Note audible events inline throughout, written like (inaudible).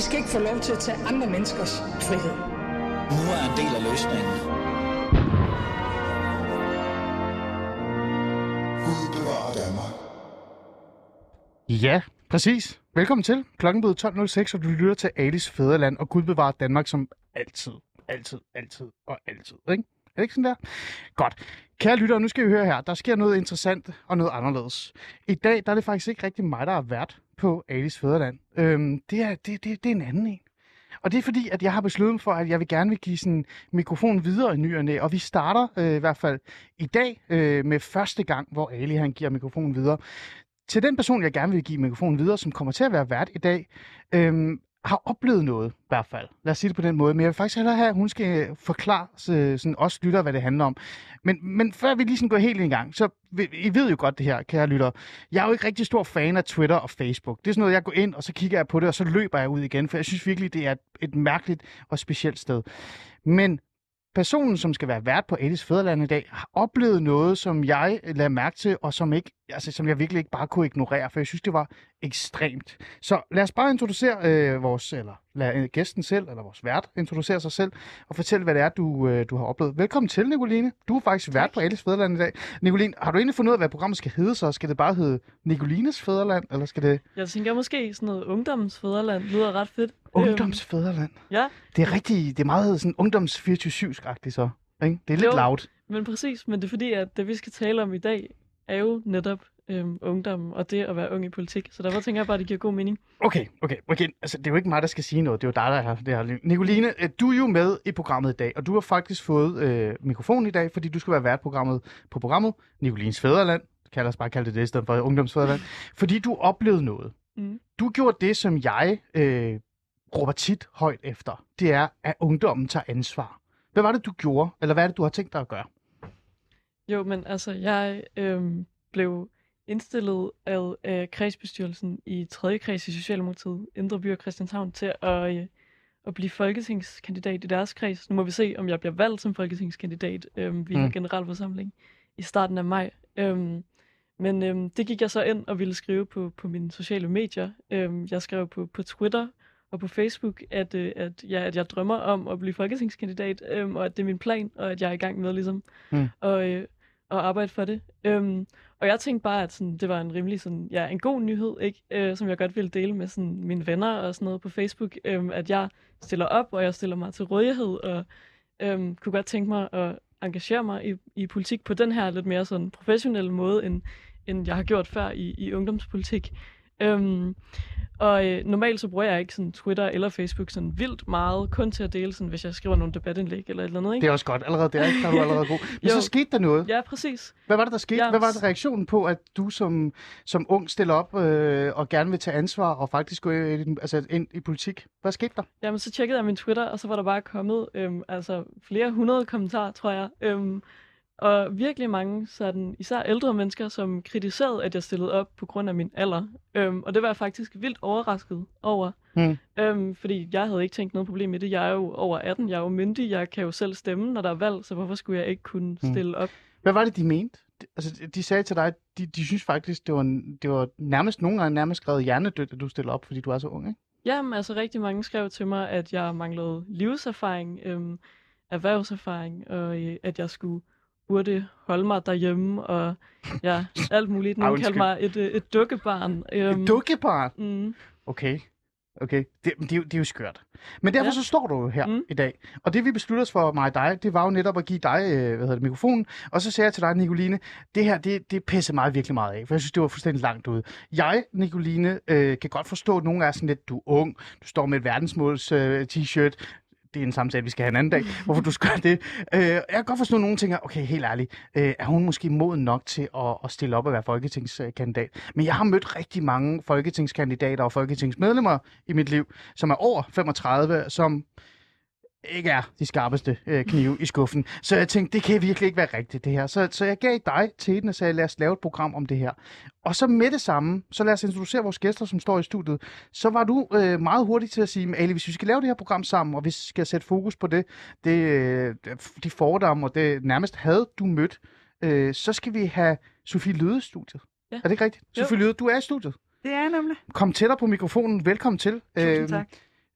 I skal ikke få lov til at tage andre menneskers frihed. Nu er en del af løsningen. Gud bevarer Danmark. Ja, præcis. Velkommen til. Klokken blevet 12.06, og du lytter til Alice Fæderland, og Gud bevarer Danmark som altid, altid, altid og altid. Ikke? Er det ikke sådan der? Godt. Kære lyttere, nu skal vi høre her. Der sker noget interessant og noget anderledes. I dag der er det faktisk ikke rigtig mig, der er vært på Alice Fæderland. Øhm, det, er, det, det, det er en anden en. Og det er fordi, at jeg har besluttet mig for, at jeg vil gerne vil give sådan mikrofon videre i nyerne, og. Og vi starter øh, i hvert fald i dag øh, med første gang, hvor Ali han giver mikrofonen videre. Til den person, jeg gerne vil give mikrofonen videre, som kommer til at være vært i dag, øh, har oplevet noget i hvert fald. Lad os sige det på den måde. Men jeg vil faktisk hellere have, at hun skal øh, forklare øh, sådan, os lytter, hvad det handler om. Men, men før vi lige sådan går helt i gang, så I ved jo godt det her, kære lytter. Jeg er jo ikke rigtig stor fan af Twitter og Facebook. Det er sådan noget, jeg går ind, og så kigger jeg på det, og så løber jeg ud igen, for jeg synes virkelig, det er et, et mærkeligt og specielt sted. Men personen, som skal være vært på Alice Fæderland i dag, har oplevet noget, som jeg lader mærke til, og som, ikke, altså, som jeg virkelig ikke bare kunne ignorere, for jeg synes, det var ekstremt. Så lad os bare introducere øh, vores, eller lad øh, gæsten selv, eller vores vært, introducere sig selv, og fortælle, hvad det er, du, øh, du har oplevet. Velkommen til, Nicoline. Du er faktisk vært på Alice Fæderland i dag. Nicoline, har du egentlig fundet ud af, hvad programmet skal hedde så? Skal det bare hedde Nicolines Fæderland, eller skal det... Jeg tænker måske sådan noget ungdomsfædreland lyder ret fedt. Ungdomsfæderland? ja, Det er rigtig, det er meget sådan ungdoms 24-7-agtigt så. Ikke? Det er lidt Jo. loud. men præcis. Men det er fordi, at det vi skal tale om i dag, er jo netop øhm, ungdom og det at være ung i politik. Så derfor tænker jeg bare, at det giver god mening. Okay, okay, okay. Altså, det er jo ikke mig, der skal sige noget. Det er jo dig, der er det her. Nicoline, øh, du er jo med i programmet i dag, og du har faktisk fået øh, mikrofonen i dag, fordi du skal være vært programmet på programmet Nicolines Fæderland. Kan ellers bare kalde det det, i stedet for Ungdomsfæderland. (laughs) Fordi du oplevede noget. Mm. Du gjorde det, som jeg øh, råber tit højt efter. Det er, at ungdommen tager ansvar. Hvad var det, du gjorde? Eller hvad er det, du har tænkt dig at gøre? Jo, men altså, jeg øhm, blev indstillet af, af kredsbestyrelsen i 3. kreds i Socialdemokratiet, Indre By og Christianshavn, til at, øh, at blive folketingskandidat i deres kreds. Nu må vi se, om jeg bliver valgt som folketingskandidat. Øhm, vi Mm. har generalforsamling i starten af maj. Øhm, men øhm, det gik jeg så ind og ville skrive på, på mine sociale medier. Øhm, jeg skrev på, på Twitter og på Facebook, at, øh, at, ja, at jeg drømmer om at blive folketingskandidat, øhm, og at det er min plan, og at jeg er i gang med ligesom Mm. at, øh, at arbejde for det. Øhm, og jeg tænkte bare, at sådan, det var en rimelig sådan, ja, en god nyhed, ikke? Øh, som jeg godt ville dele med sådan, mine venner og sådan noget på Facebook, øhm, at jeg stiller op, og jeg stiller mig til rådighed, og øhm, kunne godt tænke mig at engagere mig i, i politik på den her lidt mere sådan professionelle måde, end, end jeg har gjort før i, i ungdomspolitik. Øhm, og øh, normalt så bruger jeg ikke sådan Twitter eller Facebook sådan vildt meget, kun til at dele, sådan, hvis jeg skriver nogle debatindlæg eller et eller andet. Ikke? Det er også godt. Allerede der, ikke? Der er du (laughs) allerede god. Men så skete der noget. Ja, præcis. Hvad var det, der skete? Ja, Hvad var det reaktionen på, at du som, som ung stiller op øh, og gerne vil tage ansvar og faktisk gå i, den- altså ind i politik? Hvad skete der? Jamen, så tjekkede jeg min Twitter, og så var der bare kommet øhm, altså, flere hundrede kommentarer, tror jeg. Øhm, og virkelig mange, sådan, især ældre mennesker, som kritiserede, at jeg stillede op på grund af min alder. Øhm, og det var jeg faktisk vildt overrasket over. Hmm. Øhm, fordi jeg havde ikke tænkt noget problem i det. Jeg er jo over 18, jeg er jo myndig, jeg kan jo selv stemme, når der er valg, så hvorfor skulle jeg ikke kunne Hmm. stille op? Hvad var det, de mente? Altså, de sagde til dig, at de, de synes faktisk, det var, det var nærmest nogle gange nærmest skrevet hjernedødt, at du stiller op, fordi du er så ung, ikke? Jamen, altså rigtig mange skrev til mig, at jeg manglede livserfaring, øhm, erhvervserfaring, og øh, at jeg skulle burde holde mig derhjemme, og ja, alt muligt. Undskyld. kaldte mig et, øh, et dukkebarn. Øhm, Et dukkebarn? mm, Okay. Okay, det, det, er jo- det er jo skørt. Men derfor ja. Så står du her mm. I dag. Og det vi besluttede os for mig og dig, det var jo netop at give dig øh, hvad hedder det, mikrofonen. Og så sagde jeg til dig, Nicoline, det her, det, det pisser mig virkelig meget af, for jeg synes, det var fuldstændig langt ude. Jeg, Nicoline, øh, kan godt forstå, at nogle er sådan lidt, du er ung, du står med et verdensmåls øh, t-shirt, det er en samtale, vi skal have en anden dag, hvorfor du skal gøre det. Øh, jeg kan godt forstå, at nogen tænker, okay, helt ærligt, øh, er hun måske moden nok til at, at stille op og være folketingskandidat? Men jeg har mødt rigtig mange folketingskandidater og folketingsmedlemmer i mit liv, som er over 35, som ikke er de skarpeste øh, knive i skuffen. Så jeg tænkte, det kan virkelig ikke være rigtigt, det her. Så, så jeg gav dig til den og sagde, lad os lave et program om det her. Og så med det samme, så lad os introducere vores gæster, som står i studiet. Så var du øh, meget hurtig til at sige, Ali, hvis vi skal lave det her program sammen, og vi skal sætte fokus på det, det øh, de fordomme og det nærmest had, du mødt, øh, så skal vi have Sofie Løde i studiet. Ja. Er det ikke rigtigt? Jo. Sofie Løde, du er i studiet. Det er jeg nemlig. Kom tættere på mikrofonen. Velkommen til. Tusind Øhm, tak.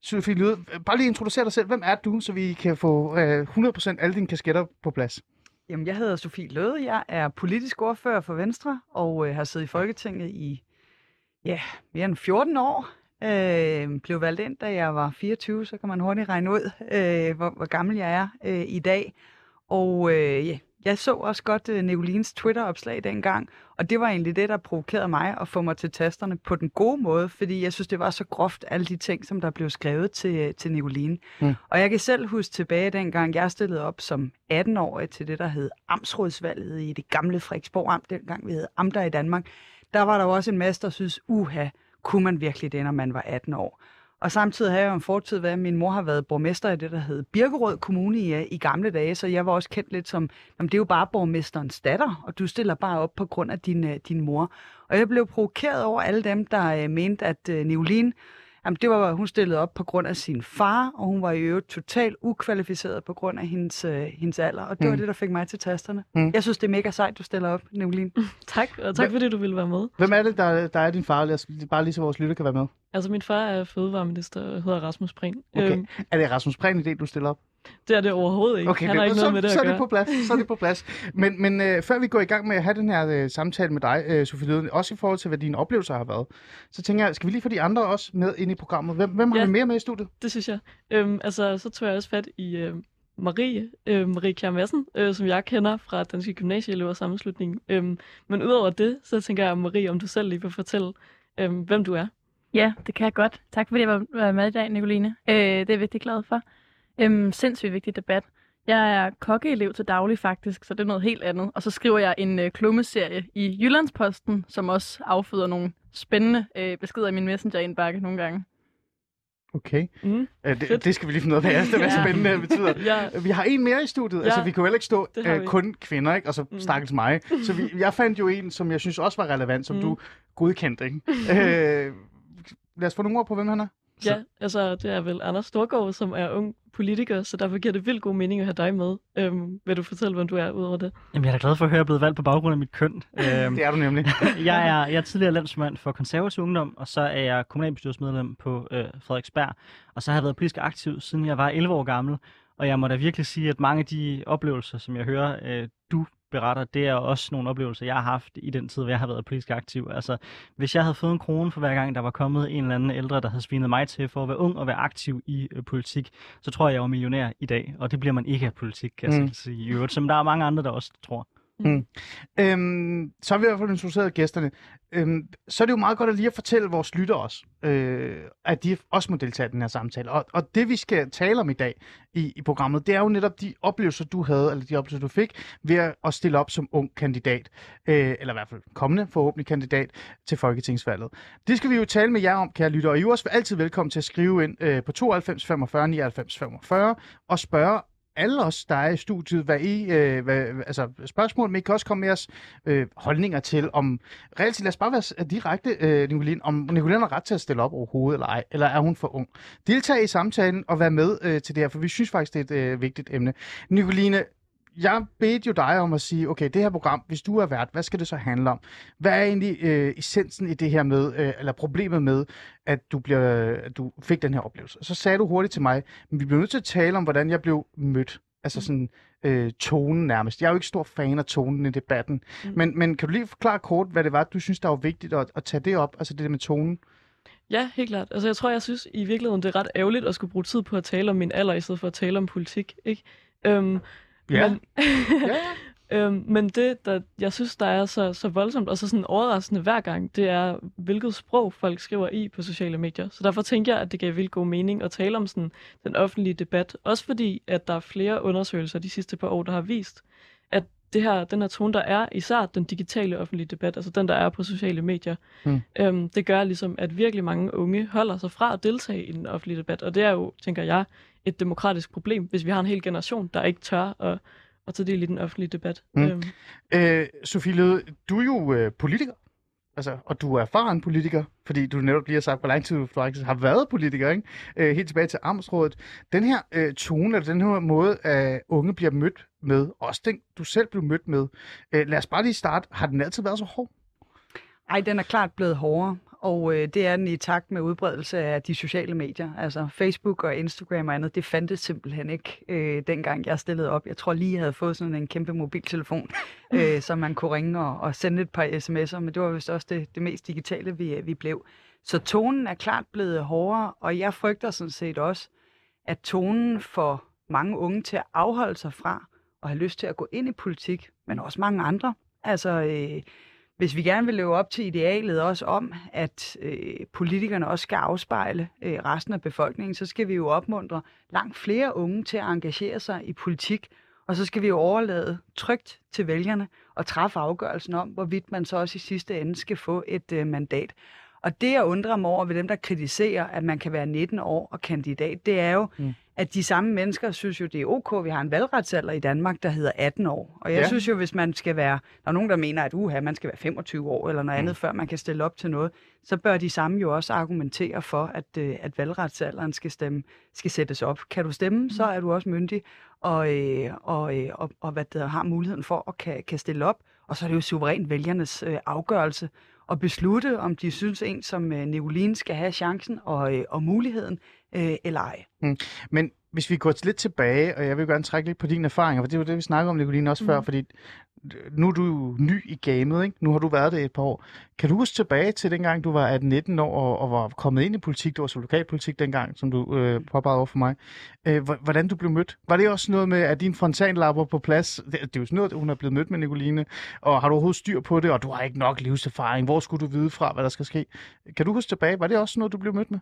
Sofie Lyde, bare lige introducere dig selv. Hvem er du, så vi kan få øh, 100% alle dine kasketter på plads? Jamen, jeg hedder Sofie Løde. Jeg er politisk ordfører for Venstre og øh, har siddet i Folketinget i ja, mere end 14 år. Øh, blev valgt ind, da jeg var 24, så kan man hurtigt regne ud, øh, hvor, hvor gammel jeg er øh, i dag. Og øh, ja, jeg så også godt øh, Nicolines Twitter-opslag dengang, og det var egentlig det, der provokerede mig at få mig til tasterne på den gode måde, fordi jeg synes, det var så groft, alle de ting, som der blev skrevet til, til Nicoline. Mm. Og jeg kan selv huske tilbage dengang, jeg stillede op som 18-årig til det, der hed Amtsrådsvalget i det gamle Frederiksborg Amt, dengang vi hed Amter i Danmark. Der var der jo også en masse, der synes, uha, kunne man virkelig det, når man var 18 år? Og samtidig har jeg jo en fortid været, at min mor har været borgmester i det, der hed Birkerød Kommune i, øh, i gamle dage, så jeg var også kendt lidt som, jamen det er jo bare borgmesterens datter, og du stiller bare op på grund af din, øh, din mor. Og jeg blev provokeret over alle dem, der øh, mente, at øh, Neolin, Jamen, det var, hun stillede op på grund af sin far, og hun var i øvrigt totalt ukvalificeret på grund af hendes, øh, hendes alder. Og det mm. var det, der fik mig til tasterne. Mm. Jeg synes, det er mega sejt, du stiller op, Neolin. tak, og tak fordi du ville være med. Hvem er det, der, der er din far? Lad os, bare lige så vores lytter kan være med. Altså, min far er fødevareminister og hedder Rasmus Prehn. Okay. Øhm, er det Rasmus Prehn i det, du stiller op? Det er det overhovedet ikke. Okay, Han har ikke så, noget med det så at er gøre. det på plads. Så er det på plads. Men, men øh, før vi går i gang med at have den her øh, samtale med dig, øh, Sofie Løden, også i forhold til, hvad dine oplevelser har været, så tænker jeg, skal vi lige få de andre også med ind i programmet? Hvem, hvem har Ja. vi mere med i studiet? Det synes jeg. Øhm, altså, så tog jeg også fat i øh, Marie, øh, Marie Kjær Madsen, øh, som jeg kender fra Danske Gymnasieelever Sammenslutning. Øhm, men udover det, så tænker jeg, Marie, om du selv lige vil fortælle, øh, hvem du er. Ja, det kan jeg godt. Tak fordi jeg var, var med i dag, Nicoline. Øh, det er jeg virkelig glad for. Øhm, sindssygt vigtig debat. Jeg er kokkeelev til daglig faktisk, så det er noget helt andet. Og så skriver jeg en øh, klummeserie i Jyllandsposten, som også afføder nogle spændende øh, beskeder i min messenger-indbakke nogle gange. Okay. Mm. Øh, det, det skal vi lige finde ud af, hvad (laughs) det er Ja. spændende det betyder. (laughs) Ja. Vi har en mere i studiet. Ja, Altså, vi kan jo heller ikke stå øh, kun kvinder, ikke? Og så Mm. stakkels mig. Så vi, jeg fandt jo en, som jeg synes også var relevant, som Mm. du godkendte, ikke? (laughs) øh, lad os få nogle ord på, hvem han er. Ja, altså det er vel Anders Storgård, som er ung politiker, så derfor giver det vildt god mening at have dig med. Øhm, vil du fortælle, hvem du er udover det? Jamen, jeg er da glad for at høre, at jeg er blevet valgt på baggrund af mit køn. (laughs) øhm, Det er du nemlig. (laughs) jeg, er, jeg er tidligere landsmand for konservativ ungdom, og så er jeg kommunalbestyrelsesmedlem på øh, Frederiksberg. Og så har jeg været politisk aktiv, siden jeg var 11 år gammel. Og jeg må da virkelig sige, at mange af de oplevelser, som jeg hører, øh, du beretter, det er også nogle oplevelser, jeg har haft i den tid, hvor jeg har været politisk aktiv. Altså, hvis jeg havde fået en krone for hver gang, der var kommet en eller anden ældre, der havde svinet mig til for at være ung og være aktiv i øh, politik, så tror jeg, jeg var millionær i dag. Og det bliver man ikke af politik, kan jeg Mm. sige i øvrigt, som der er mange andre, der også tror. Mm. mm. Øhm, så har vi i hvert fald introduceret gæsterne. Øhm, så er det jo meget godt at lige at fortælle vores lytter også, øh, at de også må deltage i den her samtale. Og, og det vi skal tale om i dag i, i programmet, det er jo netop de oplevelser, du havde, eller de oplevelser, du fik, ved at, stille op som ung kandidat, øh, eller i hvert fald kommende forhåbentlig kandidat til Folketingsvalget. Det skal vi jo tale med jer om, kære lytter, og I er også altid velkommen til at skrive ind øh, på 92 45 99 45 og spørge alle os, der er i studiet, hvad I, øh, hvad, altså spørgsmål, men I kan også komme med os øh, holdninger til, om reelt lad os bare være direkte, øh, Nicoline, om Nicoline har ret til at stille op overhovedet, eller ej, eller er hun for ung? Deltag i samtalen og vær med øh, til det her, for vi synes faktisk, det er et øh, vigtigt emne. Nicoline, jeg bedte jo dig om at sige, okay, det her program, hvis du er vært, hvad skal det så handle om? Hvad er egentlig øh, essensen i det her med, øh, eller problemet med, at du, bliver, at du fik den her oplevelse? Så sagde du hurtigt til mig, men vi bliver nødt til at tale om, hvordan jeg blev mødt. Altså sådan øh, tonen nærmest. Jeg er jo ikke stor fan af tonen i debatten. Mm. Men, men kan du lige forklare kort, hvad det var, du synes, der var vigtigt at, at tage det op? Altså det der med tonen? Ja, helt klart. Altså, jeg tror, jeg synes i virkeligheden, det er ret ærgerligt at skulle bruge tid på at tale om min alder, i stedet for at tale om politik, ikke? Øhm, Ja. Men, ja, (laughs) øhm, men det, der jeg synes, der er så, så voldsomt og så sådan overraskende hver gang, det er, hvilket sprog folk skriver i på sociale medier. Så derfor tænker jeg, at det gav vildt god mening at tale om sådan, den offentlige debat. Også fordi, at der er flere undersøgelser de sidste par år, der har vist, at det her, den her tone, der er, især den digitale offentlige debat, altså den, der er på sociale medier, Mm. øhm, det gør ligesom, at virkelig mange unge holder sig fra at deltage i den offentlige debat. Og det er jo, tænker jeg, et demokratisk problem, hvis vi har en hel generation, der ikke tør at, at tage del i den offentlige debat. Mm. Øhm, Øh, Sofie Løde, du er jo øh, politiker. Altså, og du er erfaren politiker, fordi du netop lige har sagt, hvor lang tid du faktisk har været politiker, ikke? Øh, helt tilbage til Amtsrådet. Den her øh, tone, eller den her måde, at unge bliver mødt med, også den, du selv blev mødt med. Øh, lad os bare lige starte. Har den altid været så hård? Ej, den er klart blevet hårdere. Og øh, det er den i takt med udbredelse af de sociale medier. Altså Facebook og Instagram og andet, det fandtes simpelthen ikke, øh, dengang jeg stillede op. Jeg tror lige, jeg havde fået sådan en kæmpe mobiltelefon, (laughs) øh, så man kunne ringe og, og sende et par sms'er, men det var vist også det, det mest digitale, vi, vi blev. Så tonen er klart blevet hårdere, og jeg frygter sådan set også, at tonen for mange unge til at afholde sig fra og have lyst til at gå ind i politik, men også mange andre. Altså, øh, hvis vi gerne vil leve op til idealet også om, at øh, politikerne også skal afspejle øh, resten af befolkningen, så skal vi jo opmuntre langt flere unge til at engagere sig i politik, og så skal vi jo overlade trygt til vælgerne og træffe afgørelsen om, hvorvidt man så også i sidste ende skal få et øh, mandat. Og det, jeg undrer mig over ved dem, der kritiserer, at man kan være 19 år og kandidat, det er jo, mm. at de samme mennesker synes jo, det er ok, vi har en valgretsalder i Danmark, der hedder 18 år. Og jeg Ja. synes jo, hvis man skal være, der er nogen, der mener, at uha, man skal være 25 år eller noget andet, mm. før man kan stille op til noget, så bør de samme jo også argumentere for, at, øh, at valgretsalderen skal, stemme, skal sættes op. Kan du stemme, så er du også myndig og, øh, og, øh, og, og hvad der har muligheden for at kan, kan stille op. Og så er det jo suverænt vælgernes øh, afgørelse at beslutte, om de synes en som øh, Nicoline skal have chancen og, øh, og muligheden øh, eller ej. Men hvis vi går lidt tilbage, og jeg vil gerne trække lidt på dine erfaringer, for det var det, vi snakkede om, Nicoline, også mm. før, fordi nu er du jo ny i gamet, ikke? Nu har du været det et par år. Kan du huske tilbage til dengang, du var 18-19 år og, og var kommet ind i politik, du var så lokalpolitik dengang, som du øh, påpegede over for mig. Øh, hvordan du blev mødt? Var det også noget med, at din frontanlapper på plads? Det, det er jo sådan noget, hun er blevet mødt med, Nicoline. Og har du overhovedet styr på det, og du har ikke nok livserfaring? Hvor skulle du vide fra, hvad der skal ske? Kan du huske tilbage? Var det også noget, du blev mødt med?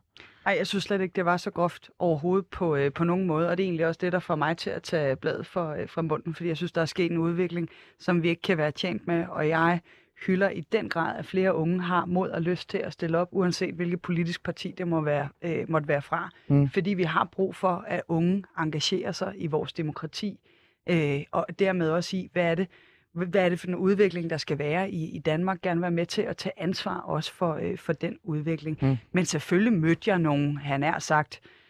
Ej, jeg synes slet ikke, det var så groft overhovedet på, øh, på nogen måde, og det er egentlig også det, der får mig til at tage bladet for, øh, fra munden, fordi jeg synes, der er sket en udvikling, som vi ikke kan være tjent med, og jeg hylder i den grad, at flere unge har mod og lyst til at stille op, uanset hvilket politisk parti det må være, øh, måtte være fra. Mm. Fordi vi har brug for, at unge engagerer sig i vores demokrati, øh, og dermed også i, hvad er det, hvad er det for en udvikling, der skal være i, i Danmark? Gerne være med til at tage ansvar også for, øh, for den udvikling. Mm. Men selvfølgelig mødte jeg nogen, han er sagt, øh,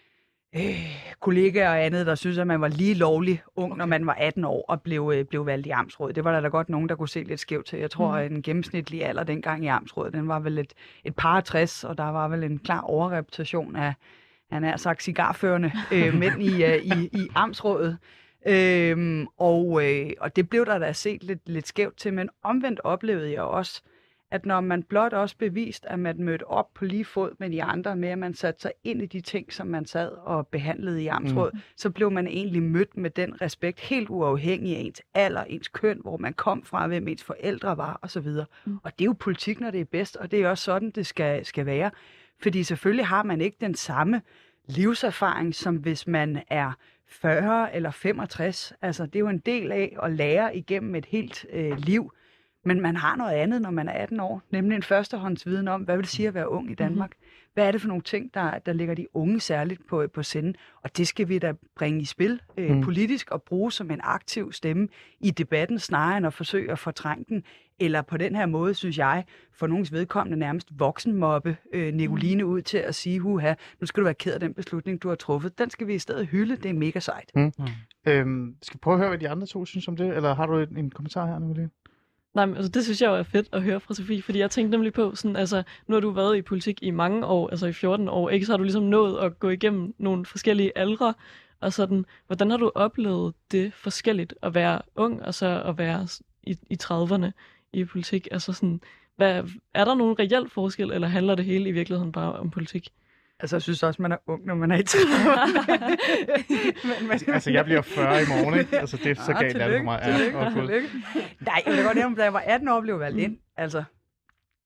kollegaer og andet, der synes, at man var lige lovlig ung, okay. når man var 18 år og blev, øh, blev valgt i Amtsrådet. Det var der da godt nogen, der kunne se lidt skævt til. Jeg tror, Mm. at den gennemsnitlige alder dengang i Amtsrådet, den var vel et, et par og 60, og der var vel en klar overrepræsentation af, han er sagt, cigarførende øh, (laughs) mænd i, øh, i, i Amtsrådet. Øhm, og, øh, og det blev der da set lidt, lidt skævt til, men omvendt oplevede jeg også, at når man blot også bevist, at man mødte op på lige fod med de andre, med at man satte sig ind i de ting, som man sad og behandlede i Amtsråd, mm. så blev man egentlig mødt med den respekt, helt uafhængig af ens alder, ens køn, hvor man kom fra, hvem ens forældre var osv. Mm. Og det er jo politik, når det er bedst, og det er også sådan, det skal, skal være. Fordi selvfølgelig har man ikke den samme livserfaring, som hvis man er 40 eller 65. Altså, det er jo en del af at lære igennem et helt øh, liv. Men man har noget andet, når man er 18 år, nemlig en førstehåndsviden om, hvad vil det sige at være ung i Danmark? Mm-hmm. Hvad er det for nogle ting, der, der ligger de unge særligt på, på sinde? Og det skal vi da bringe i spil øh, Mm. mm. politisk og bruge som en aktiv stemme i debatten, snarere end at forsøge at fortrænge den. Eller på den her måde, synes jeg, for nogens vedkommende nærmest voksenmobbe øh, Nicoline ud til at sige, huha, nu skal du være ked af den beslutning, du har truffet. Den skal vi i stedet hylde, det er mega sejt. Øhm, skal vi prøve at høre, hvad de andre to synes om det? Eller har du en, en kommentar her, Nicoline? Nej, men altså, det synes jeg jo er fedt at høre fra Sofie, fordi jeg tænkte nemlig på, sådan, altså, nu har du været i politik i mange år, altså i 14 år, ikke? Så har du ligesom nået at gå igennem nogle forskellige aldre, og sådan, hvordan har du oplevet det forskelligt at være ung, og så at være i, i 30'erne i politik? Altså sådan, hvad, er der nogen reel forskel, eller handler det hele i virkeligheden bare om politik? Altså, jeg synes også, man er ung, når man er i 30'erne. (laughs) men, men, Altså, jeg bliver 40 i morgen, ikke? Altså, det er så galt, er det for mig. Ja, tillykke. Nej, jeg vil godt nævne, da jeg var 18 år, blev valgt ind. Altså,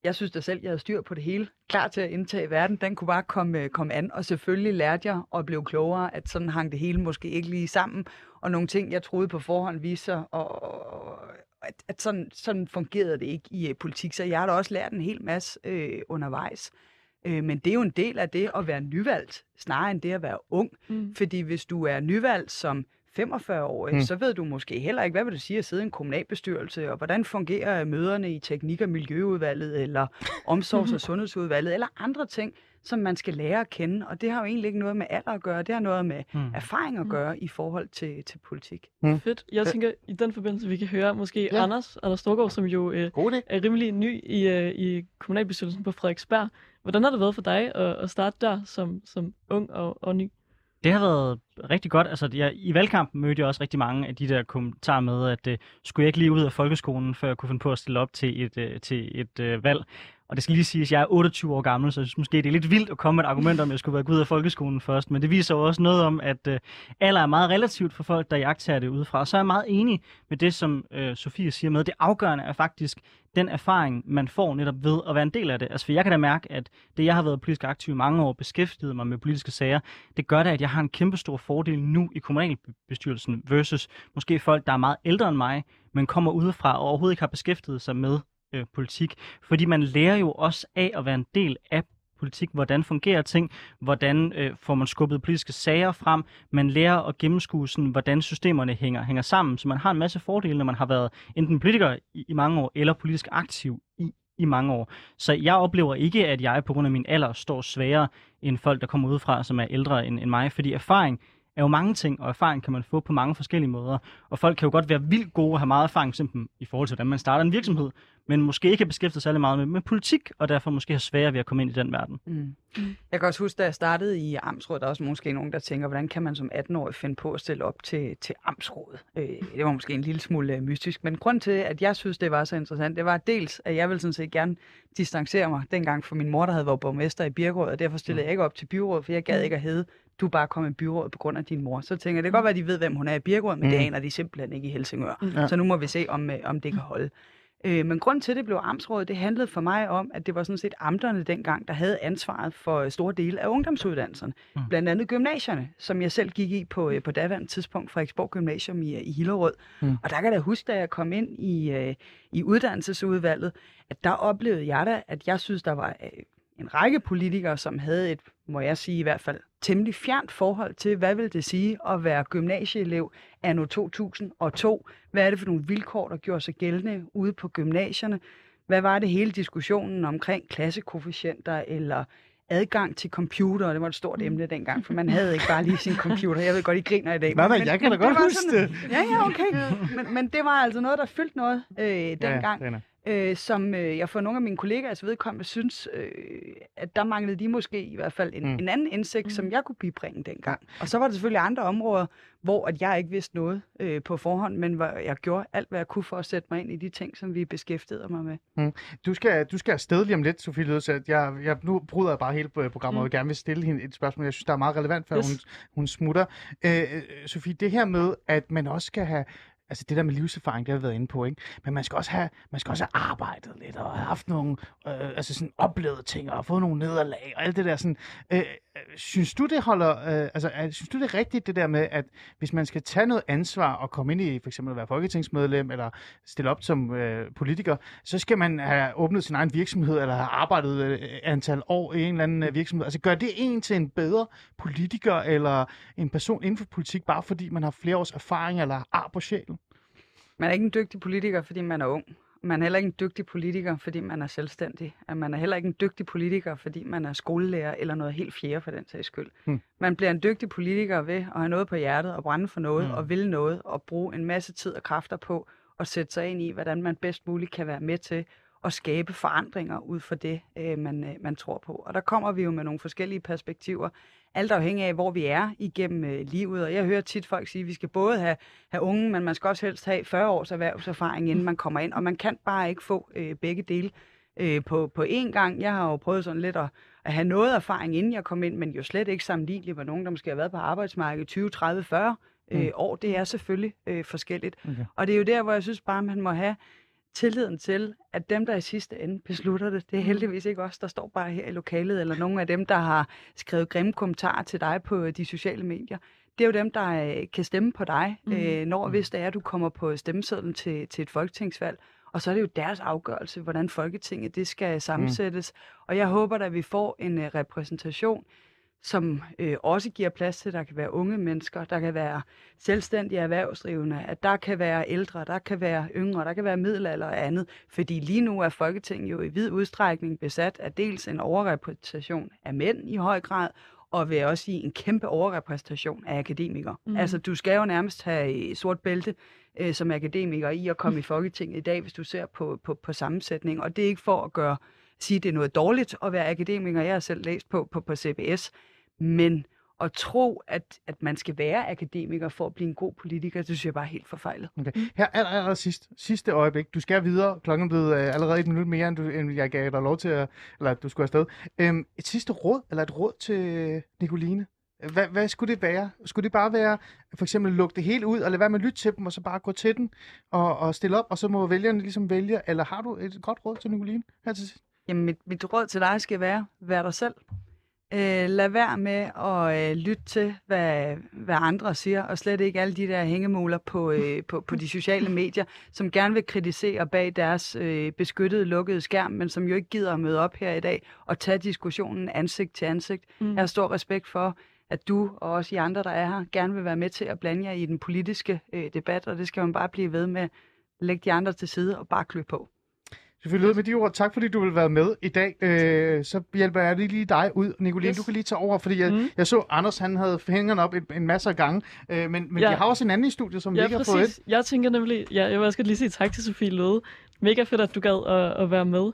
jeg synes da selv, jeg havde styr på det hele. Klar til at indtage verden. Den kunne bare komme, øh, komme an. Og selvfølgelig lærte jeg og blev klogere, at sådan hang det hele måske ikke lige sammen. Og nogle ting, jeg troede på forhånd, viste sig, og, og at, at sådan, sådan fungerede det ikke i uh, politik. Så jeg har da også lært en hel masse øh, undervejs. Øh, men det er jo en del af det at være nyvalgt, snarere end det at være ung. Mm. Fordi hvis du er nyvalgt som 45-årig, Mm. mm. så ved du måske heller ikke, hvad vil det sige at sidde i en kommunalbestyrelse, og hvordan fungerer møderne i teknik- og miljøudvalget, eller (laughs) omsorgs- og sundhedsudvalget, eller andre ting, som man skal lære at kende. Og det har jo egentlig ikke noget med alder at gøre, det har noget med Mm. erfaring at gøre i forhold til, til politik. Fedt. Jeg tænker, i den forbindelse, vi kan høre måske Ja. Anders, Anders Storgård, som jo øh, er rimelig ny i, øh, i kommunalbestyrelsen på Frederiksberg. Hvordan har det været for dig at, at starte der som, som ung og, og ny? Det har været rigtig godt. Altså, jeg, I valgkampen mødte jeg også rigtig mange af de der kommentarer med, at øh, skulle jeg ikke lige ud af folkeskolen, før jeg kunne finde på at stille op til et, øh, til et øh, valg. Og det skal lige siges, at jeg er 28 år gammel, så jeg synes måske, det er lidt vildt at komme med et argument om, at jeg skulle være gået ud af folkeskolen først. Men det viser jo også noget om, at øh, alder er meget relativt for folk, der jagter det udefra. Og så er jeg meget enig med det, som øh, Sofie siger med. Det afgørende er faktisk den erfaring, man får netop ved at være en del af det. Altså, for jeg kan da mærke, at det, jeg har været politisk aktiv i mange år, beskæftiget mig med politiske sager, det gør da, at jeg har en kæmpe stor fordel nu i kommunalbestyrelsen versus måske folk, der er meget ældre end mig, men kommer udefra og overhovedet ikke har beskæftiget sig med øh, politik. Fordi man lærer jo også af at være en del af politik, hvordan fungerer ting, hvordan øh, får man skubbet politiske sager frem, man lærer at gennemskue, sådan, hvordan systemerne hænger, hænger sammen, så man har en masse fordele, når man har været enten politiker i, i mange år, eller politisk aktiv i, i mange år. Så jeg oplever ikke, at jeg på grund af min alder står sværere end folk, der kommer udefra, som er ældre end, end mig, fordi erfaring er jo mange ting, og erfaring kan man få på mange forskellige måder. Og folk kan jo godt være vildt gode og have meget erfaring, simpelthen i forhold til, hvordan man starter en virksomhed, men måske ikke har beskæftiget sig særlig meget med, med politik, og derfor måske har sværere ved at komme ind i den verden. Mm. Jeg kan også huske, da jeg startede i Amtsrådet, der er også måske nogen, der tænker, hvordan kan man som 18-årig finde på at stille op til, til Amtsrådet? Øh, det var måske en lille smule øh, mystisk, men grund til, at jeg synes, det var så interessant, det var dels, at jeg ville sådan set gerne distancere mig dengang for min mor, der havde været borgmester i Birkerød, og derfor stillede jeg ikke op til byrådet, for jeg gad ikke at hedde, du er bare kommet i byrådet på grund af din mor. Så tænker jeg, det kan godt være, at de ved, hvem hun er i Birkerød, men det aner de simpelthen ikke i Helsingør. Ja. Så nu må vi se, om, øh, om det kan holde. Øh, men grund til, at det blev amtsrådet, det handlede for mig om, at det var sådan set amterne dengang, der havde ansvaret for øh, store dele af ungdomsuddannelserne. Mm. Blandt andet gymnasierne, som jeg selv gik i på, øh, på daværende tidspunkt, Frederiksborg Gymnasium i, i Hillerød. Mm. Og der kan jeg da huske, da jeg kom ind i, øh, i uddannelsesudvalget, at der oplevede jeg da, at jeg synes, der var en række politikere, som havde et, må jeg sige i hvert fald, temmelig fjernt forhold til, hvad vil det sige at være gymnasieelev anno 2002? Hvad er det for nogle vilkår, der gjorde sig gældende ude på gymnasierne? Hvad var det hele diskussionen omkring klassekoefficienter eller adgang til computer? Det var et stort emne dengang, for man havde ikke bare lige sin computer. Jeg ved godt, I griner i dag. Nej, nej, men- jeg kan da godt huske sådan- det. Ja, ja, okay. Men, men det var altså noget, der fyldte noget øh, dengang Ja, øh, som øh, jeg for nogle af mine kollegaer altså vedkommende synes, øh, at der manglede de måske i hvert fald en, Mm. mm. en anden indsigt, mm. som jeg kunne bibringe dengang. Og så var der selvfølgelig andre områder, hvor at jeg ikke vidste noget øh, på forhånd, men hvor jeg gjorde alt, hvad jeg kunne for at sætte mig ind i de ting, som vi beskæftigede mig med. Du skal, du skal afsted lige om lidt, Sofie Lødsat. Jeg, jeg, nu bryder jeg bare hele øh, programmet, mm. og vil gerne vil stille hende et spørgsmål, jeg synes, der er meget relevant, før yes. Yes. hun, hun smutter. Øh, øh, Sofie, det her med, at man også skal have Altså det der med livserfaring, det har vi været inde på, ikke? Men man skal også have, man skal også have arbejdet lidt, og have haft nogle, øh, altså sådan oplevet ting, og fået nogle nederlag, og alt det der sådan. Øh, øh, synes du, det holder, øh, altså er, synes du, det er rigtigt, det der med, at hvis man skal tage noget ansvar og komme ind i, for eksempel at være folketingsmedlem, eller stille op som øh, politiker, så skal man have åbnet sin egen virksomhed, eller have arbejdet øh, antal år i en eller anden øh, virksomhed. Altså gør det en til en bedre politiker, eller en person inden for politik, bare fordi man har flere års erfaring, eller ar på sjælen? Man er ikke en dygtig politiker, fordi man er ung. Man er heller ikke en dygtig politiker, fordi man er selvstændig. Man er heller ikke en dygtig politiker, fordi man er skolelærer eller noget helt fjerde for den sags skyld. Hmm. Man bliver en dygtig politiker ved at have noget på hjertet og brænde for noget Hmm. og ville noget og bruge en masse tid og kræfter på at sætte sig ind i, hvordan man bedst muligt kan være med til at skabe forandringer ud fra det, øh, man, øh, man tror på. Og der kommer vi jo med nogle forskellige perspektiver, alt afhængig af, hvor vi er igennem øh, livet. Og jeg hører tit folk sige, at vi skal både have, have unge, men man skal også helst have 40 års erhvervserfaring, inden man kommer ind. Og man kan bare ikke få øh, begge dele øh, på, på én gang. Jeg har jo prøvet sådan lidt at, at have noget erfaring, inden jeg kom ind, men jo slet ikke sammenligneligt med nogen, der måske har været på arbejdsmarkedet 20, 30, 40 øh, Mm. år. Det er selvfølgelig øh, forskelligt. Okay. Og det er jo der, hvor jeg synes bare, man må have tilliden til, at dem, der i sidste ende beslutter det, det er heldigvis ikke os, der står bare her i lokalet, eller nogle af dem, der har skrevet grimme kommentarer til dig på øh, de sociale medier. Det er jo dem, der øh, kan stemme på dig, Mhm. øh, når og hvis det er, at du kommer på stemmesedlen til, til et folketingsvalg. Og så er det jo deres afgørelse, hvordan Folketinget det skal sammensættes. Og jeg håber, at vi får en repræsentation, som øh, også giver plads til, at der kan være unge mennesker, der kan være selvstændige erhvervsdrivende, at der kan være ældre, der kan være yngre, der kan være middelalder og andet. Fordi lige nu er Folketinget jo i vid udstrækning besat af dels en overrepræsentation af mænd i høj grad, og vil jeg også sige en kæmpe overrepræsentation af akademikere. Mm. Mm. Altså, du skal jo nærmest have sort bælte øh, som akademiker i at komme (laughs) i Folketinget i dag, hvis du ser på, på, på sammensætning. Og det er ikke for at gøre sige, at det er noget dårligt at være akademiker. Jeg har selv læst på, på, på CBS. Men at tro, at, at man skal være akademiker for at blive en god politiker, det synes jeg bare er helt forfejlet. Okay. Her aller, aller sidst, sidste øjeblik. Du skal videre. Klokken er blevet øh, allerede et minut mere, end, du, end jeg gav dig lov til, at, eller at du skulle afsted. Øhm, et sidste råd, eller et råd til Nicoline? Hvad, hvad skulle det være? Skulle det bare være, for eksempel lukke det helt ud, og lade være med at lytte til dem, og så bare gå til den og, og stille op, og så må vælgerne ligesom vælge? Eller har du et godt råd til Nicoline her til sidst? Jamen, mit, mit råd til dig skal være, vær dig selv. Øh, lad være med at øh, lytte til, hvad, hvad andre siger, og slet ikke alle de der hængemuler på, øh, på, på de sociale medier, som gerne vil kritisere bag deres øh, beskyttede, lukkede skærm, men som jo ikke gider at møde op her i dag og tage diskussionen ansigt til ansigt. Mm. Jeg har stor respekt for, at du og også I andre, der er her, gerne vil være med til at blande jer i den politiske øh, debat, og det skal man bare blive ved med. Læg de andre til side og bare klø på. Selvfølgelig ud med de ord. Tak fordi du vil være med i dag. Øh, så hjælper jeg lige dig ud, Nicoline. Yes. Du kan lige tage over, fordi jeg, mm. Jeg så, Anders han havde hængerne op en, en masse af gange. Øh, men men Ja. vi har også en anden i studiet, som vi Ja, ikke har fået præcis. Jeg tænker nemlig, ja, jeg vil også lige sige tak til Sofie Løde. Mega fedt, at du gad at, at være med.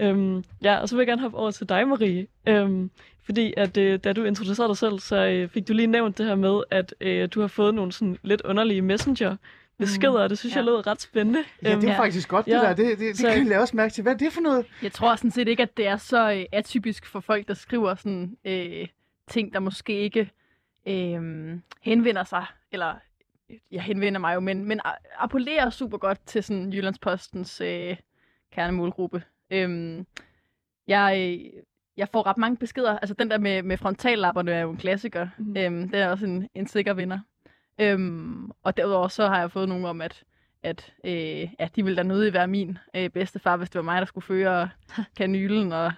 Øhm, ja, og så vil jeg gerne hoppe over til dig, Marie. Øhm, fordi at øh, da du introducerede dig selv, så øh, fik du lige nævnt det her med, at øh, du har fået nogle sådan lidt underlige messenger beskeder, og det synes Ja. jeg lød ret spændende. Ja, det er Øhm, faktisk godt, det ja. der. Det, det, det Så- kan jeg lade også mærke til. Hvad er det for noget? Jeg tror sådan set ikke, at det er så øh, atypisk for folk, der skriver sådan øh, ting, der måske ikke øh, henvender sig, eller jeg henvender mig jo, men, men appellerer super godt til sådan Jyllandspostens øh, kernemålgruppe. Øhm, jeg, øh, jeg får ret mange beskeder. Altså den der med, med frontallapperne er jo en klassiker. Mm. Øhm, det er også en, en sikker vinder. Øhm, og derudover så har jeg fået nogle om, at at øh, ja, de ville da nødig være min øh, bedstefar, hvis det var mig, der skulle føre (laughs) kanylen og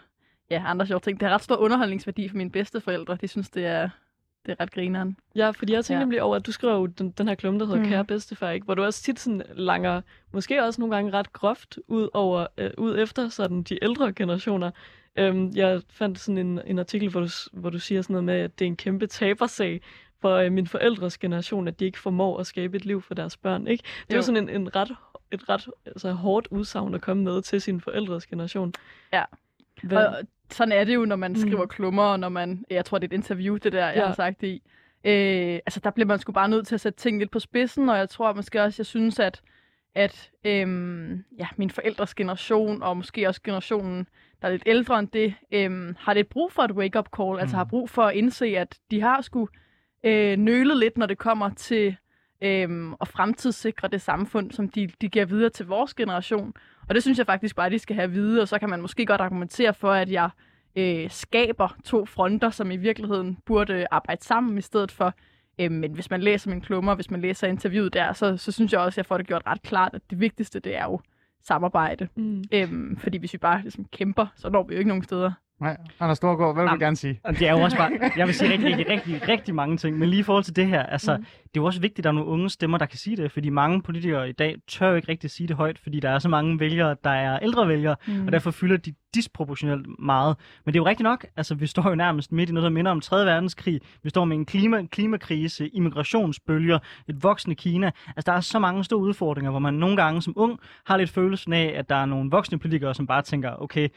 ja, andre sjove ting. Det har ret stor underholdningsværdi for mine bedsteforældre. De synes, det er, det er ret grineren. Ja, fordi jeg tænkte Ja. nemlig over, at du jo den, den her klumme, der hedder Mm. Kære Bedstefar, ikke? hvor du også tit sådan langer, måske også nogle gange ret groft, ud, over, øh, ud efter sådan de ældre generationer. Øhm, jeg fandt sådan en, en artikel, hvor du, hvor du siger sådan noget med, at det er en kæmpe tabersag for øh, min forældres generation, at de ikke formår at skabe et liv for deres børn. Ikke? Det er jo Jo. sådan en, en ret, et ret altså, hårdt udsagn at komme med til sin forældres generation. Ja. Hvad, Og sådan er det jo, når man Mm. skriver klummer, og når man, jeg tror, det er et interview, det der, jeg Ja. har sagt det i. Øh, altså, der bliver man sgu bare nødt til at sætte ting lidt på spidsen, og jeg tror måske også, jeg synes, at, at øhm, ja, min forældres generation, og måske også generationen, der er lidt ældre end det, øhm, har lidt brug for et wake-up call, altså Mm. har brug for at indse, at de har sgu øh, nølet lidt, når det kommer til øhm, at fremtidssikre det samfund, som de, de giver videre til vores generation. Og det synes jeg faktisk bare, de skal have at vide, og så kan man måske godt argumentere for, at jeg øh, skaber to fronter, som i virkeligheden burde arbejde sammen i stedet for. Øh, men hvis man læser min klummer, hvis man læser interviewet der, så, så synes jeg også, at jeg får det gjort ret klart, at det vigtigste, det er jo samarbejde. mm. Øhm, fordi hvis vi bare ligesom kæmper, så når vi jo ikke nogen steder. Nej, Anders Storgård, hvad vil du Jamen, gerne sige? Det er jo også bare, jeg vil sige rigtig, rigtig, rigtig, rigtig mange ting, men lige i forhold til det her, altså, mm. det er jo også vigtigt, at der er nogle unge stemmer, der kan sige det, fordi mange politikere i dag tør jo ikke rigtig sige det højt, fordi der er så mange vælgere, der er ældre vælgere, mm. og derfor fylder de disproportionelt meget. Men det er jo rigtigt nok, altså vi står jo nærmest midt i noget, der minder om 3. verdenskrig, vi står med en klima, klimakrise, immigrationsbølger, et voksende Kina, altså der er så mange store udfordringer, hvor man nogle gange som ung har lidt følelsen af, at der er nogle voksne politikere, som bare tænker, okay,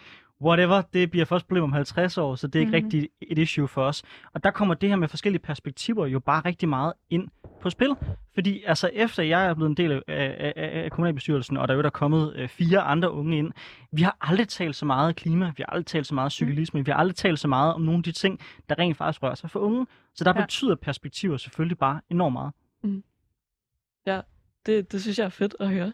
whatever, det bliver først problem om 50 år, så det er ikke Mhm. mm-hmm. rigtig et issue for os. Og der kommer det her med forskellige perspektiver jo bare rigtig meget ind på spil. Fordi altså efter jeg er blevet en del af, af, af, kommunalbestyrelsen, og der er jo der er kommet øh, fire andre unge ind, vi har aldrig talt så meget klima, vi har aldrig talt så meget cyklisme, vi har aldrig talt så meget om nogle af de ting, der rent faktisk rører sig for unge. Så der Ja. ja. betyder perspektiver selvfølgelig bare enormt meget. det, det synes jeg er fedt at høre.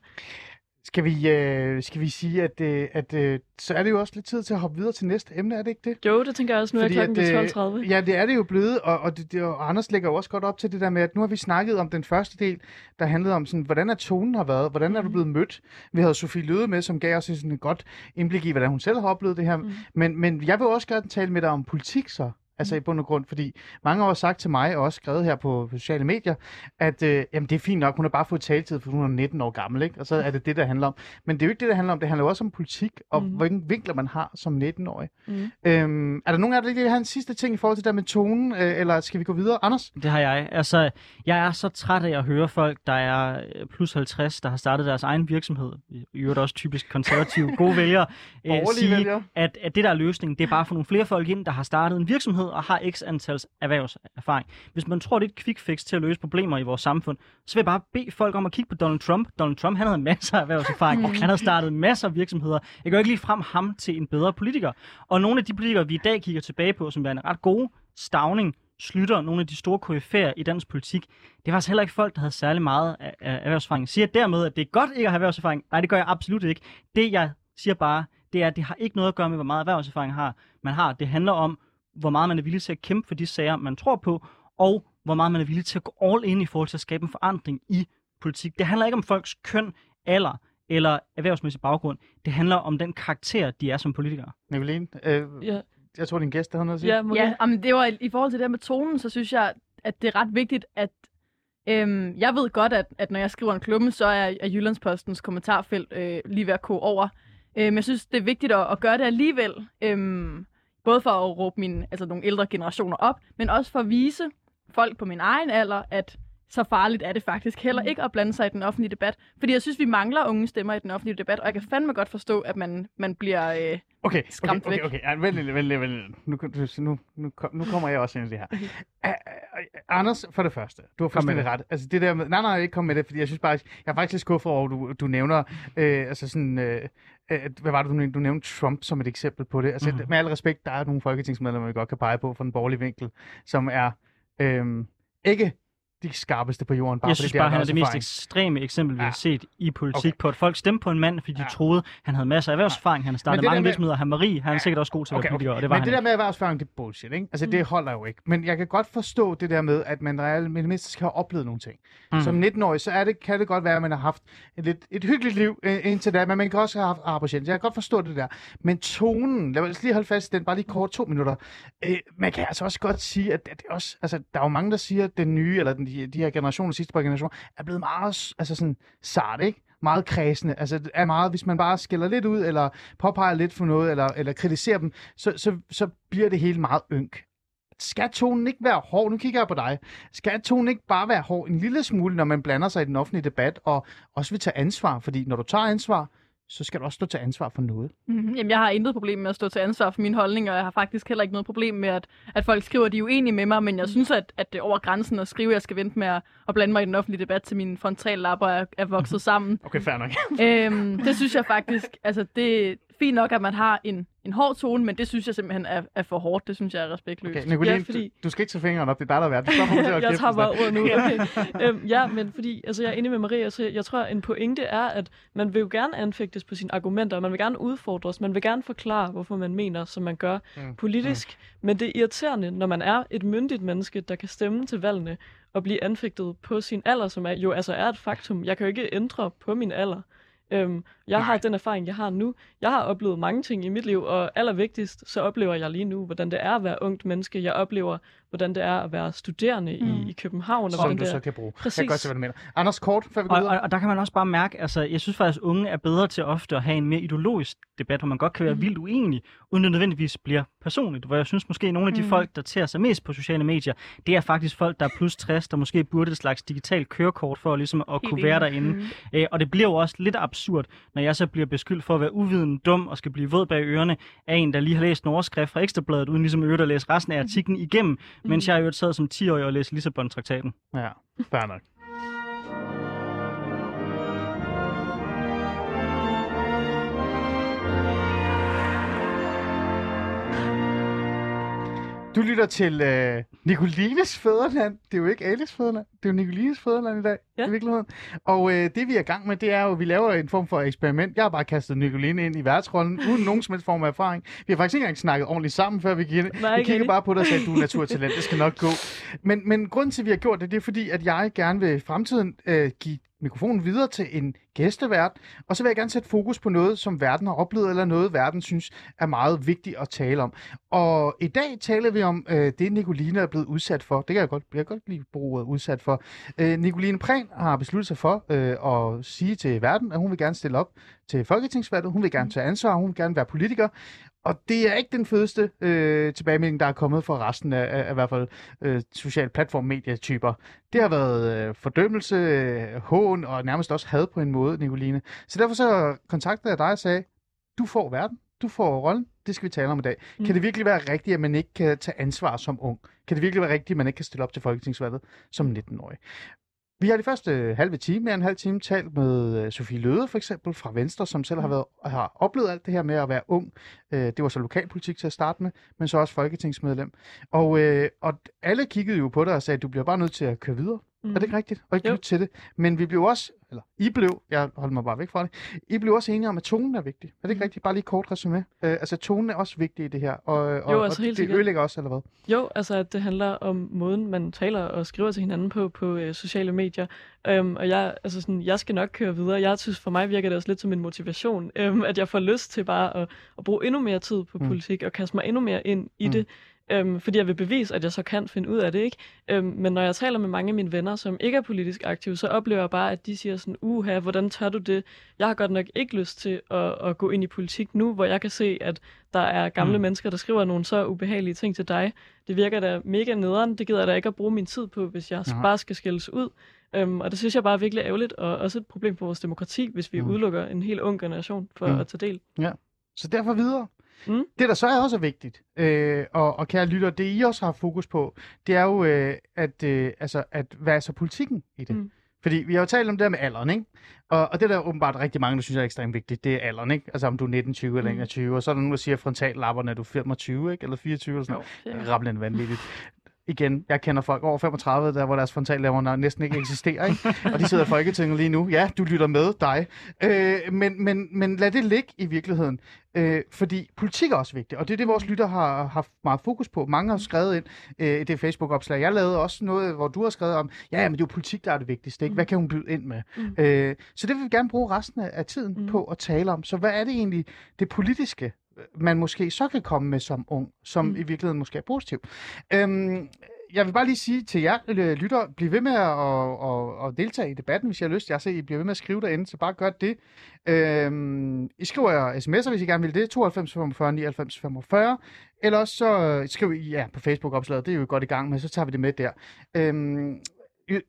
Skal vi, øh, skal vi sige, at, øh, at øh, så er det jo også lidt tid til at hoppe videre til næste emne, er det ikke det? Jo, det tænker jeg også. Nu er klokken øh, 12.30. Ja, det er det jo blevet, og, og, det, det, og Anders lægger jo også godt op til det der med, at nu har vi snakket om den første del, der handlede om, sådan, hvordan er tonen har været, hvordan er du Mhm. blevet mødt. Vi havde Sofie Løde med, som gav os sådan et godt indblik i, hvordan hun selv har oplevet det her. Mhm. Men, men jeg vil også gerne tale med dig om politik så. Altså i bund og grund, fordi mange har sagt til mig, og også skrevet her på sociale medier, at øh, jamen, det er fint nok, hun har bare fået taletid, for hun er 19 år gammel, ikke? og så er det det, der handler om. Men det er jo ikke det, der handler om. Det handler jo også om politik, og mm. Hvilken vinkler man har som 19-årig. Mhm. Øhm, er der nogen af jer, der vil have en sidste ting i forhold til det der med tonen, øh, eller skal vi gå videre? Anders? Det har jeg. Altså, jeg er så træt af at høre folk, der er øh, plus 50, der har startet deres egen virksomhed. I øvrigt også typisk konservative, gode vælgere. (laughs) øh, sige, vælgere. at, at det der er løsningen, det er bare at få nogle flere folk ind, der har startet en virksomhed og har x antals erhvervserfaring. Hvis man tror, det er et quick fix til at løse problemer i vores samfund, så vil jeg bare bede folk om at kigge på Donald Trump. Donald Trump, han havde masser af erhvervserfaring. Han havde startet masser af virksomheder. Jeg gør ikke lige frem ham til en bedre politiker. Og nogle af de politikere, vi i dag kigger tilbage på, som værende ret gode, Stavning, Slytter, nogle af de store koryfærer i dansk politik, det var altså heller ikke folk, der havde særlig meget af, af erhvervserfaring. Jeg siger dermed, at det er godt ikke at have erhvervserfaring. Nej, det gør jeg absolut ikke. Det, jeg siger bare, det er, at det har ikke noget at gøre med, hvor meget erhvervserfaring har, man har. Det handler om, hvor meget man er villig til at kæmpe for de sager, man tror på, og hvor meget man er villig til at gå all in i forhold til at skabe en forandring i politik. Det handler ikke om folks køn, alder eller erhvervsmæssig baggrund. Det handler om den karakter, de er som politikere. Nicoline? Øh, Ja, jeg tror, din gæst der havde noget at sige. ja, Ja, jamen, det var i- forhold til det med tonen, så synes jeg, at det er ret vigtigt, at øhm, jeg ved godt, at, at når jeg skriver en klumme, så er, er Jyllandspostens kommentarfelt øh, lige ved at koge over. Øh, men jeg synes, det er vigtigt at, at gøre det alligevel. Øhm, både for at råbe mine, altså nogle ældre generationer op, men også for at vise folk på min egen alder, at så farligt er det faktisk heller ikke at blande sig i den offentlige debat. Fordi jeg synes, vi mangler unge stemmer i den offentlige debat, og jeg kan fandme godt forstå, at man, man bliver... Øh, Okay, Skræmt okay, væk. okay, okay. Vent lidt, vent lidt, vent lidt. Nu, nu, nu, nu, kom- nu kommer jeg også ind i det her. Uh, Anders, for det første, du har fuldstændig ret. Altså det der med, nej, nej, ikke kom med det, fordi jeg synes bare, jeg er faktisk skuffet over, at du, du nævner, øh, altså sådan, øh, hvad var det, du nævnte? Du nævnte Trump som et eksempel på det. Altså mm. med al respekt, der er nogle folketingsmedlemmer, vi godt kan pege på fra den borgerlige vinkel, som er øh, ikke de skarpeste på jorden. Bare jeg synes de bare, han er det mest ekstreme eksempel, vi Ja. har set i politik, Okay. på at folk stemte på en mand, fordi de Ja. troede, han havde masser af erhvervserfaring, han har startet det mange med- virksomheder, han Marie, han er sikkert også god til at være politiker, og det var Men han det der med erhvervserfaring, det er bullshit, ikke? Altså, mm. det holder jo ikke. Men jeg kan godt forstå det der med, at man reelt det mindste skal have oplevet nogle ting. Mm. Som 19-årig, så er det, kan det godt være, at man har haft et, lidt, et hyggeligt liv øh, indtil da, men man kan også have haft arbejdsjænd. Jeg kan godt forstå det der. Men tonen, lad os lige holde fast i den, bare lige kort to minutter. Øh, man kan altså også godt sige, at det er også, altså, der er jo mange, der siger, at den nye, eller den, de, de her generationer, sidste par generationer, er blevet meget, altså sådan, sart, ikke? meget kredsende. Altså, er meget, hvis man bare skiller lidt ud, eller påpeger lidt for noget, eller, eller kritiserer dem, så, så, så bliver det hele meget ynk. Skal tonen ikke være hård? Nu kigger jeg på dig. Skal tonen ikke bare være hård en lille smule, når man blander sig i den offentlige debat, og også vil tage ansvar? Fordi når du tager ansvar, så skal du også stå til ansvar for noget. Mhm. Jamen, jeg har intet problem med at stå til ansvar for mine holdninger, og jeg har faktisk heller ikke noget problem med, at, at folk skriver, at de er uenige med mig, men jeg synes, at, at det er over grænsen at skrive, at jeg skal vente med at, at blande mig i den offentlige debat, til mine frontallapper er, er vokset (laughs) sammen. Okay, fair nok. øhm, det synes jeg faktisk, altså det fint nok, at man har en, en hård tone, men det synes jeg simpelthen er, er for hårdt. Det synes jeg er respektløst. Okay, Nicoline, Ja, fordi- du, du skal ikke tage fingeren op. Det er dig, der er værd. (laughs) Jeg tager bare ordet nu. (laughs) Okay. øhm, ja, men fordi altså, jeg er enig med Maria, så jeg tror, en pointe er, at man vil jo gerne anfægtes på sine argumenter, man vil gerne udfordres, man vil gerne forklare, hvorfor man mener, som man gør Mm. politisk. Men det er irriterende, når man er et myndigt menneske, der kan stemme til valgene og blive anfægtet på sin alder, som er, jo altså er et faktum. Jeg kan jo ikke ændre på min alder. Øhm, jeg Nej. har den erfaring, jeg har nu. Jeg har oplevet mange ting i mit liv, og allervigtigst, så oplever jeg lige nu, hvordan det er at være ungt menneske. Jeg oplever, hvordan det er at være studerende mm. i, i København. Og Som du det så kan bruge. Jeg Præcis. kan godt se, hvad du mener. Anders, kort, før vi går Og, videre. og, og der kan man også bare mærke, altså jeg synes faktisk, at unge er bedre til ofte at have en mere ideologisk debat, hvor man godt kan være Mhm. vildt uenig, uden det nødvendigvis bliver personligt. Hvor jeg synes måske, at nogle af de Mhm. folk, der tager sig mest på sociale medier, det er faktisk folk, der er plus 60, der måske burde et slags digitalt kørekort for ligesom at kunne være derinde. Mm. Øh, og det bliver jo også lidt absurd, når jeg så bliver beskyldt for at være uviden, dum og skal blive våd bag ørerne af en, der lige har læst en overskrift fra Ekstrabladet, uden ligesom i øvrigt at læse resten af artiklen igennem, mens jeg jo sad som 10-årig og læste Lissabon-traktaten. Ja, fair nok. Du lytter til øh, Nicolines fædreland. Det er jo ikke Alice fædreland. Det er jo Nicolines fædreland i dag. Ja. i virkeligheden. Og øh, det vi er i gang med, det er jo, at vi laver en form for eksperiment. Jeg har bare kastet Nicoline ind i værtsrollen, uden nogen som helst form af erfaring. Vi har faktisk ikke engang snakket ordentligt sammen, før vi gik ind. Nej, Vi rigtig. bare på dig og sagde, du er naturtalent, det skal nok gå. Men, men grunden til, at vi har gjort det, det er fordi, at jeg gerne vil i fremtiden øh, give mikrofonen videre til en gæstevært, og så vil jeg gerne sætte fokus på noget, som verden har oplevet, eller noget, verden synes er meget vigtigt at tale om. Og i dag taler vi om øh, det, Nicoline er blevet udsat for. Det kan jeg godt, jeg kan godt lide bruge ordet udsat for. Øh, Nicoline Prehn har besluttet sig for øh, at sige til verden, at hun vil gerne stille op til Folketingsvalget. Hun vil gerne tage ansvar, hun vil gerne være politiker. Og det er ikke den fedeste øh, tilbagemelding, der er kommet fra resten af, af, af i hvert fald øh, social platform-medietyper. Det har været øh, fordømmelse, øh, hån og nærmest også had på en måde, Nicoline. Så derfor så kontaktede jeg dig og sagde, du får verden, du får rollen, det skal vi tale om i dag. Mm. Kan det virkelig være rigtigt, at man ikke kan tage ansvar som ung? Kan det virkelig være rigtigt, at man ikke kan stille op til folketingsvalget som 19-årig? Vi har de første øh, halve time, mere end en halv time, talt med øh, Sofie Løde for eksempel fra Venstre, som selv har, været, har oplevet alt det her med at være ung. Øh, det var så lokalpolitik til at starte med, men så også folketingsmedlem. Og, øh, og alle kiggede jo på dig og sagde, at du bliver bare nødt til at køre videre. Mm. Er det ikke rigtigt? Og ikke Jo. lytte til det. Men vi blev også, eller I blev, jeg holder mig bare væk fra det, I blev også enige om, at tonen er vigtig. Er det ikke Mm. rigtigt? Bare lige kort resume. Øh, altså tonen er også vigtig i det her. Og, og, Jo, altså og det sikkert. ødelægger også, eller hvad? Jo, altså at det handler om måden, man taler og skriver til hinanden på på øh, sociale medier. Øhm, og jeg, altså sådan, jeg skal nok køre videre. Jeg synes, for mig virker det også lidt som en motivation, (laughs) øhm, at jeg får lyst til bare at, at bruge endnu mere tid på Mm. politik og kaste mig endnu mere ind i Mm. det. Øhm, fordi jeg vil bevise, at jeg så kan finde ud af det, ikke? Øhm, men når jeg taler med mange af mine venner, som ikke er politisk aktive, så oplever jeg bare, at de siger sådan, uha, hvordan tør du det? Jeg har godt nok ikke lyst til at, at gå ind i politik nu, hvor jeg kan se, at der er gamle Mm. mennesker, der skriver nogle så ubehagelige ting til dig. Det virker da mega nederen. Det gider jeg da ikke at bruge min tid på, hvis jeg Nej. bare skal skældes ud. Øhm, og det synes jeg bare er virkelig ærgerligt, og også et problem for vores demokrati, hvis vi Mm. udelukker en helt ung generation for Mm. at tage del. Så derfor videre. Mm. Det, der så er også vigtigt, øh, og, og kære lytter, det I også har fokus på, det er jo, øh, at, øh, altså, at hvad er så politikken i det? Mm. Fordi vi har jo talt om det her med alderen, ikke? Og, og det der er åbenbart rigtig mange, der synes er ekstremt vigtigt, det er alderen, ikke? Altså om du er 19, 20 eller Mm. 21, og så er der nogen, der siger frontallapperne, er du 25, ikke? Eller 24 eller sådan noget. Ja. Rablende vanvittigt. Igen, jeg kender folk over 35, der hvor deres frontallapper næsten ikke eksisterer, ikke? Og de sidder i Folketinget lige nu. Ja, du lytter med dig. Øh, men, men, men lad det ligge i virkeligheden. Øh, fordi politik er også vigtigt, og det er det, vores lytter har haft meget fokus på. Mange har skrevet ind øh, i det Facebook-opslag. Jeg lavede også noget, hvor du har skrevet om, ja, men det er jo politik, der er det vigtigste. Ikke? Hvad kan hun byde ind med? Mm. Øh, så det vil vi gerne bruge resten af af tiden Mm. på at tale om. Så hvad er det egentlig, det politiske, man måske så kan komme med som ung, som Mm. i virkeligheden måske er positivt? Øhm, jeg vil bare lige sige til jer øh, lytter, bliv ved med at, at, at deltage i debatten, hvis I har lyst. Jeg ser, I bliver ved med at skrive derinde, så bare gør det. Øhm, I skriver sms'er, hvis I gerne vil det, 92 45 99 45. Eller også så øh, skriv I ja, på Facebook-opslaget, det er jo godt i gang med, så tager vi det med der. Øhm,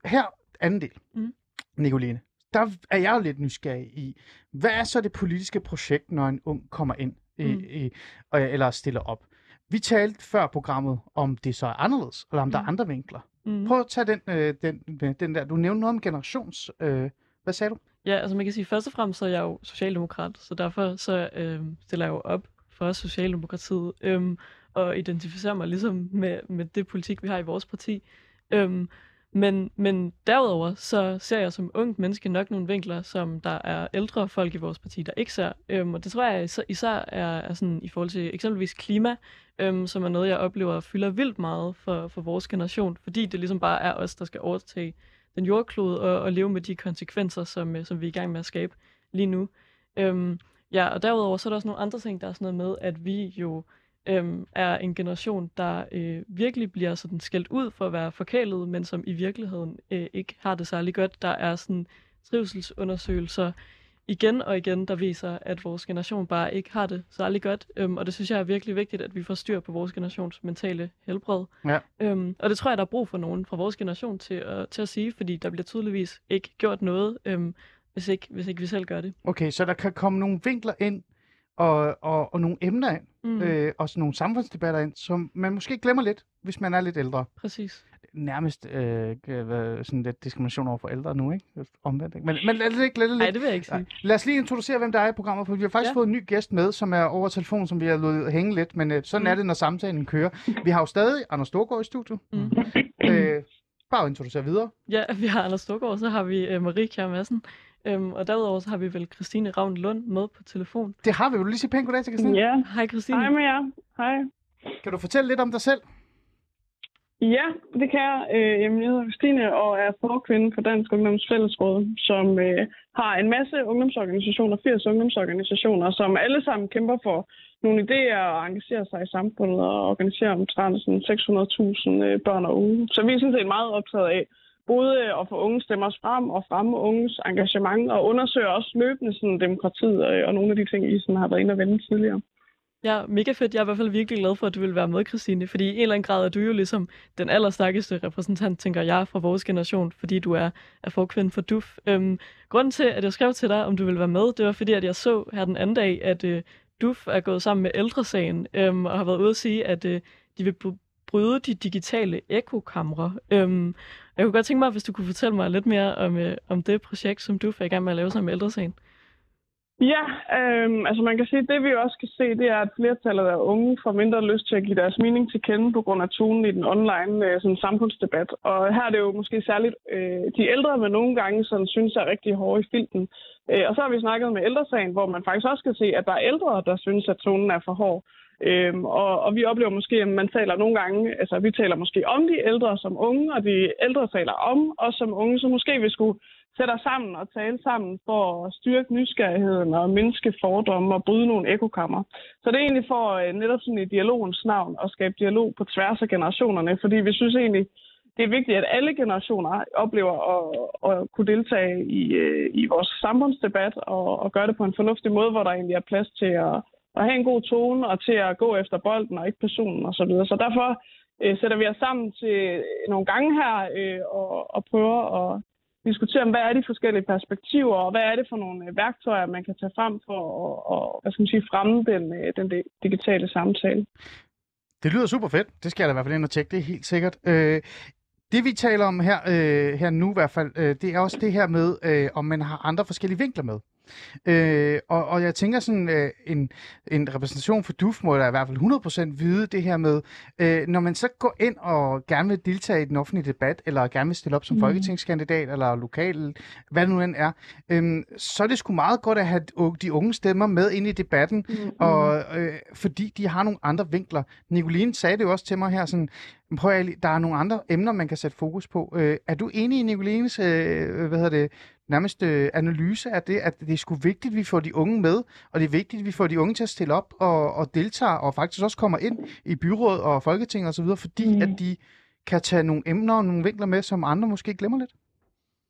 her, anden del, Mm. Nicoline. Der er jeg jo lidt nysgerrig i, hvad er så det politiske projekt, når en ung kommer ind Mm. i, og, eller stiller op? Vi talte før programmet, om det så er anderledes, eller om der er Mm. andre vinkler. Mm. Prøv at tage den, øh, den, øh, den der. Du nævnte noget om generations... Øh, hvad sagde du? Ja, altså man kan sige, først og fremmest så er jeg jo socialdemokrat, så derfor så øhm, stiller jeg jo op for Socialdemokratiet øhm, og identificerer mig ligesom med, med det politik, vi har i vores parti. Øhm, men, men derudover så ser jeg som ungt menneske nok nogle vinkler, som der er ældre folk i vores parti, der ikke ser. Øhm, og det tror jeg især, især er, er sådan i forhold til eksempelvis klima, øhm, som er noget, jeg oplever fylder vildt meget for, for vores generation, fordi det ligesom bare er os, der skal overtage den jordklode og, og leve med de konsekvenser, som, øh, som vi er i gang med at skabe lige nu. Øhm, ja, og derudover så er der også nogle andre ting, der er sådan noget med, at vi jo øhm, er en generation, der øh, virkelig bliver sådan skældt ud for at være forkælet, men som i virkeligheden øh, ikke har det særlig godt. Der er sådan trivselsundersøgelser igen og igen, der viser, at vores generation bare ikke har det særlig godt. Øhm, og det synes jeg er virkelig vigtigt, at vi får styr på vores generations mentale helbred. Ja. Øhm, og det tror jeg, der er brug for nogen fra vores generation til at, til at sige, fordi der bliver tydeligvis ikke gjort noget, øhm, hvis, ikke, hvis ikke vi selv gør det. Okay, så der kan komme nogle vinkler ind, og, og, og nogle emner ind, Mm, øh, og sådan nogle samfundsdebatter ind, som man måske glemmer lidt, hvis man er lidt ældre. Præcis. Nærmest øh, øh, sådan lidt diskrimination over for ældre nu, ikke? Omvendt, ikke? Men, men lad det lad det Nej, det vil jeg ikke sige. Nej. Lad os lige introducere, hvem der er i programmet, for vi har faktisk ja. Fået en ny gæst med, som er over telefon, som vi har ladet hænge lidt, men øh, sådan. Mm. er det, når samtalen kører. Vi har jo stadig Anders Storgård i studiet. Mm. Øh, bare introducere videre. Ja, vi har Anders Storgård, så har vi øh, Marie Kjær Madsen. Øhm, og derudover så har vi vel Christine Ravn Lund med på telefon. Det har vi. Du lige sige pænt goddag til Christine? Ja, Hej Christine. hej med jer. Hej. Kan du fortælle lidt om dig selv? Ja, det kan jeg. Øh, jeg hedder Christine og er forkvinde for Dansk Ungdoms Fællesråd, som øh, har en masse ungdomsorganisationer, 80 ungdomsorganisationer, som alle sammen kæmper for nogle idéer og engagerer sig i samfundet og organiserer omtrent sådan 600.000 øh, børn og unge. Så vi er sådan set meget optaget af både at få unge stemmer frem og fremme unges engagement og undersøge også løbende sådan, demokratiet og, og nogle af de ting, I sådan har været inde og vende tidligere. Ja, mega fedt. Jeg er i hvert fald virkelig glad for, at du vil være med, Christine. Fordi i en eller anden grad er du jo ligesom den allerstærkeste repræsentant, tænker jeg, fra vores generation, fordi du er, er forkvinde for DUF. Øhm, grunden til, at jeg skrev til dig, om du vil være med, det var fordi, at jeg så her den anden dag, at øh, DUF er gået sammen med ældresagen øhm, og har været ude at sige, at øh, de vil bryde de digitale ekokamre. Øhm, jeg kunne godt tænke mig, hvis du kunne fortælle mig lidt mere om, øh, om det projekt, som du fik i gang med at lave sammen med ældresagen. Ja, øh, altså man kan sige, at det vi også kan se, det er, at flertallet af unge får mindre lyst til at give deres mening til kende på grund af tonen i den online øh, sådan, samfundsdebat. Og her er det jo måske særligt øh, de ældre, man nogle gange sådan, synes er rigtig hårde i filten. Øh, og så har vi snakket med ældresagen, hvor man faktisk også kan se, at der er ældre, der synes, at tonen er for hård. Øhm, og, og vi oplever måske, at man taler nogle gange, altså vi taler måske om de ældre som unge, og de ældre taler om os som unge, så måske vi skulle sætte os sammen og tale sammen for at styrke nysgerrigheden og mindske fordomme og bryde nogle ekokammer. Så det er egentlig for øh, netop sådan i dialogens navn at skabe dialog på tværs af generationerne, fordi vi synes egentlig, det er vigtigt, at alle generationer oplever at, at kunne deltage i, øh, i vores samfundsdebat og, og gøre det på en fornuftig måde, hvor der egentlig er plads til at, at have en god tone og til at gå efter bolden og ikke personen osv. Så, videre. så derfor øh, sætter vi os sammen til øh, nogle gange her øh, og, og prøver at diskutere, hvad er de forskellige perspektiver, og hvad er det for nogle øh, værktøjer, man kan tage frem for at, og, hvad skal man sige, fremme den, øh, den digitale samtale. Det lyder super fedt. Det skal jeg da i hvert fald ind og tjekke, det er helt sikkert. Øh, det vi taler om her, øh, her nu i hvert fald, øh, det er også det her med, øh, om man har andre forskellige vinkler med. Øh, og, og jeg tænker sådan, øh, en, en repræsentation for DUF må da i hvert fald 100% vide det her med, øh, når man så går ind og gerne vil deltage i den offentlige debat, eller gerne vil stille op som mm. folketingskandidat, eller lokal, hvad det nu end er, øh, så er det sgu meget godt at have de unge stemmer med ind i debatten, mm. og, øh, fordi de har nogle andre vinkler. Nicoline sagde det jo også til mig her, sådan, prøv at, der er nogle andre emner, man kan sætte fokus på. Øh, er du enig i Nicolines øh, hvad hedder det, nærmest øh, analyse af det, at det er sgu vigtigt, at vi får de unge med, og det er vigtigt, at vi får de unge til at stille op og, og deltage, og faktisk også kommer ind i byråd og folketing osv., fordi mm. at de kan tage nogle emner og nogle vinkler med, som andre måske glemmer lidt?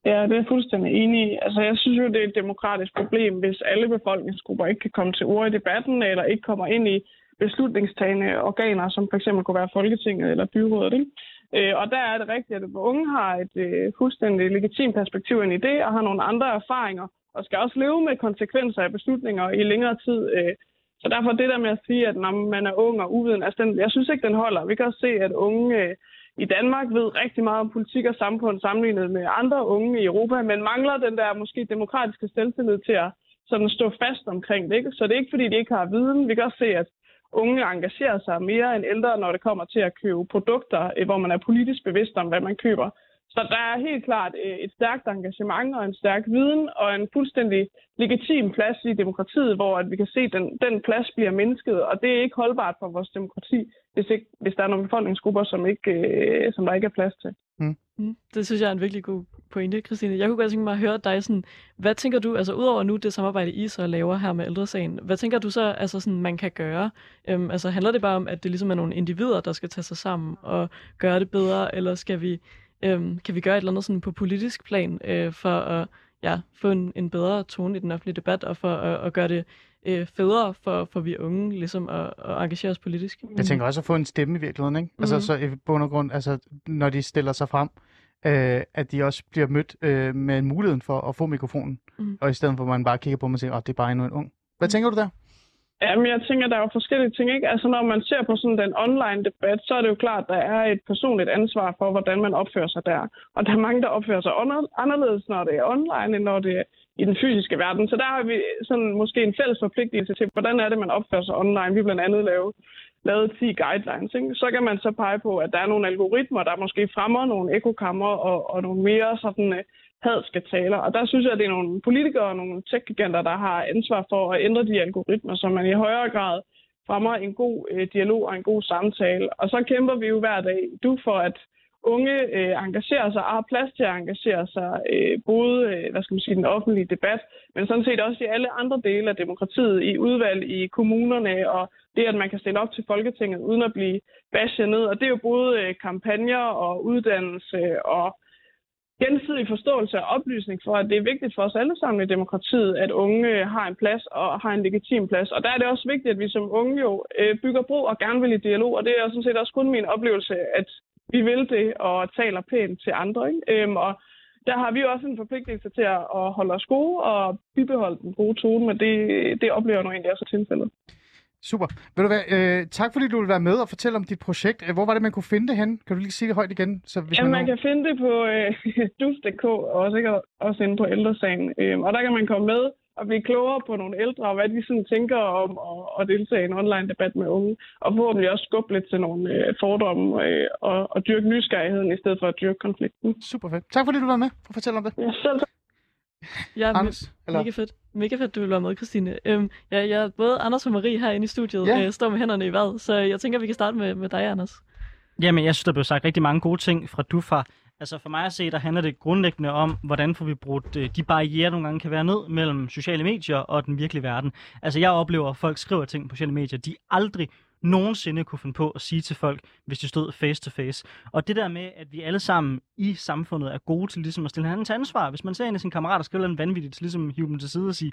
Ja, det er jeg fuldstændig enig i. Altså, jeg synes jo, det er et demokratisk problem, hvis alle befolkningsgrupper ikke kan komme til ord i debatten, eller ikke kommer ind i beslutningstagende organer, som for eksempel kunne være Folketinget eller byrådet. Ikke? Øh, og der er det rigtigt, at unge har et øh, fuldstændig legitimt perspektiv ind i det, og har nogle andre erfaringer, og skal også leve med konsekvenser af beslutninger i længere tid. Øh, så derfor det der med at sige, at når man er ung og uviden, altså den, jeg synes ikke, den holder. Vi kan også se, at unge øh, i Danmark ved rigtig meget om politik og samfund sammenlignet med andre unge i Europa, men mangler den der måske demokratiske selvtillid til at sådan stå fast omkring det. Ikke? Så det er ikke, fordi de ikke har viden. Vi kan også se, at unge engagerer sig mere end ældre, når det kommer til at købe produkter, øh, hvor man er politisk bevidst om, hvad man køber. Så der er helt klart øh, et stærkt engagement og en stærk viden og en fuldstændig legitim plads i demokratiet, hvor at vi kan se, at den, den plads bliver mindsket, og det er ikke holdbart for vores demokrati, hvis, ikke, hvis der er nogle befolkningsgrupper, som, ikke, øh, som der ikke er plads til. Mm. Mm, det synes jeg er en virkelig god pointe, Christine. Jeg kunne godt tænke mig at høre dig sådan, hvad tænker du, altså udover nu det samarbejde, I så laver her med ældresagen, hvad tænker du så, altså sådan, man kan gøre? Øhm, altså handler det bare om, at det ligesom er nogle individer, der skal tage sig sammen og gøre det bedre, eller skal vi, øhm, kan vi gøre et eller andet sådan på politisk plan øh, for at ja, få en, en bedre tone i den offentlige debat, og for at, at gøre det øh, federe for, for vi unge ligesom at, at engagere os politisk. Jeg tænker også at få en stemme i virkeligheden, ikke? Altså mm. så i bund og grund, altså når de stiller sig frem, øh, at de også bliver mødt øh, med muligheden for at få mikrofonen, mm. og i stedet for at man bare kigger på dem og siger, at oh, det er bare endnu en ung. Hvad mm. tænker du der? Jamen, jeg tænker, der er jo forskellige ting, ikke? Altså, når man ser på sådan den online debat, så er det jo klart, at der er et personligt ansvar for, hvordan man opfører sig der. Og der er mange, der opfører sig anderledes, når det er online, end når det er i den fysiske verden. Så der har vi sådan måske en fælles forpligtelse til, hvordan er det, man opfører sig online. Vi blandt andet lavet lavet 10 guidelines. Ikke? Så kan man så pege på, at der er nogle algoritmer, der måske fremmer nogle ekokammer og, og nogle mere sådan øh, hadske taler. Og der synes jeg, at det er nogle politikere og nogle tech der har ansvar for at ændre de algoritmer, så man i højere grad fremmer en god øh, dialog og en god samtale. Og så kæmper vi jo hver dag, du, for at unge øh, engagerer sig og har plads til at engagere sig, øh, både øh, hvad skal man sige, den offentlige debat, men sådan set også i alle andre dele af demokratiet, i udvalg, i kommunerne, og det, at man kan stille op til Folketinget uden at blive bashed ned. Og det er jo både øh, kampagner og uddannelse og gensidig forståelse og oplysning for, at det er vigtigt for os alle sammen i demokratiet, at unge øh, har en plads og har en legitim plads. Og der er det også vigtigt, at vi som unge jo øh, bygger bro og gerne vil i dialog, og det er sådan set også kun min oplevelse, at vi vil det og taler pænt til andre. Ikke? Øhm, og der har vi også en forpligtelse til at, holde os gode og bibeholde den gode tone, men det, det oplever jeg nu egentlig også tilfældet. Super. Vil du være, øh, tak fordi du vil være med og fortælle om dit projekt. Øh, Hvor var det, man kunne finde det hen? Kan du lige sige det højt igen? Så hvis Jamen, man, man kan finde det på øh, dus.dk og sikkert også inde på ældresagen. Øhm, og der kan man komme med og blive klogere på nogle ældre, og hvad de sådan tænker om at, at deltage i en online debat med unge. Og forhåbentlig også skubbe lidt til nogle øh, fordomme øh, og, og dyrke nysgerrigheden i stedet for at dyrke konflikten. Super fedt. Tak fordi du var med for at fortælle om det. Ja, selv tak. Ja, Anders, eller? mega fedt. Mega fedt, du vil være med, Christine. Øhm, ja, jeg, både Anders og Marie herinde i studiet Ja. øh, står med hænderne i vejret, så jeg tænker, vi kan starte med, med dig, Anders. Jamen, jeg synes, der blev sagt rigtig mange gode ting fra du fra. Altså for mig at se, der handler det grundlæggende om, hvordan får vi brudt øh, de barriere, nogle gange kan være ned mellem sociale medier og den virkelige verden. Altså jeg oplever, at folk skriver ting på sociale medier, de aldrig nogensinde kunne finde på at sige til folk, hvis de stod face to face. Og det der med, at vi alle sammen i samfundet er gode til ligesom at stille hinanden til ansvar. Hvis man ser en af sine kammerater skrive noget vanvittigt, så ligesom hive dem til side og sige,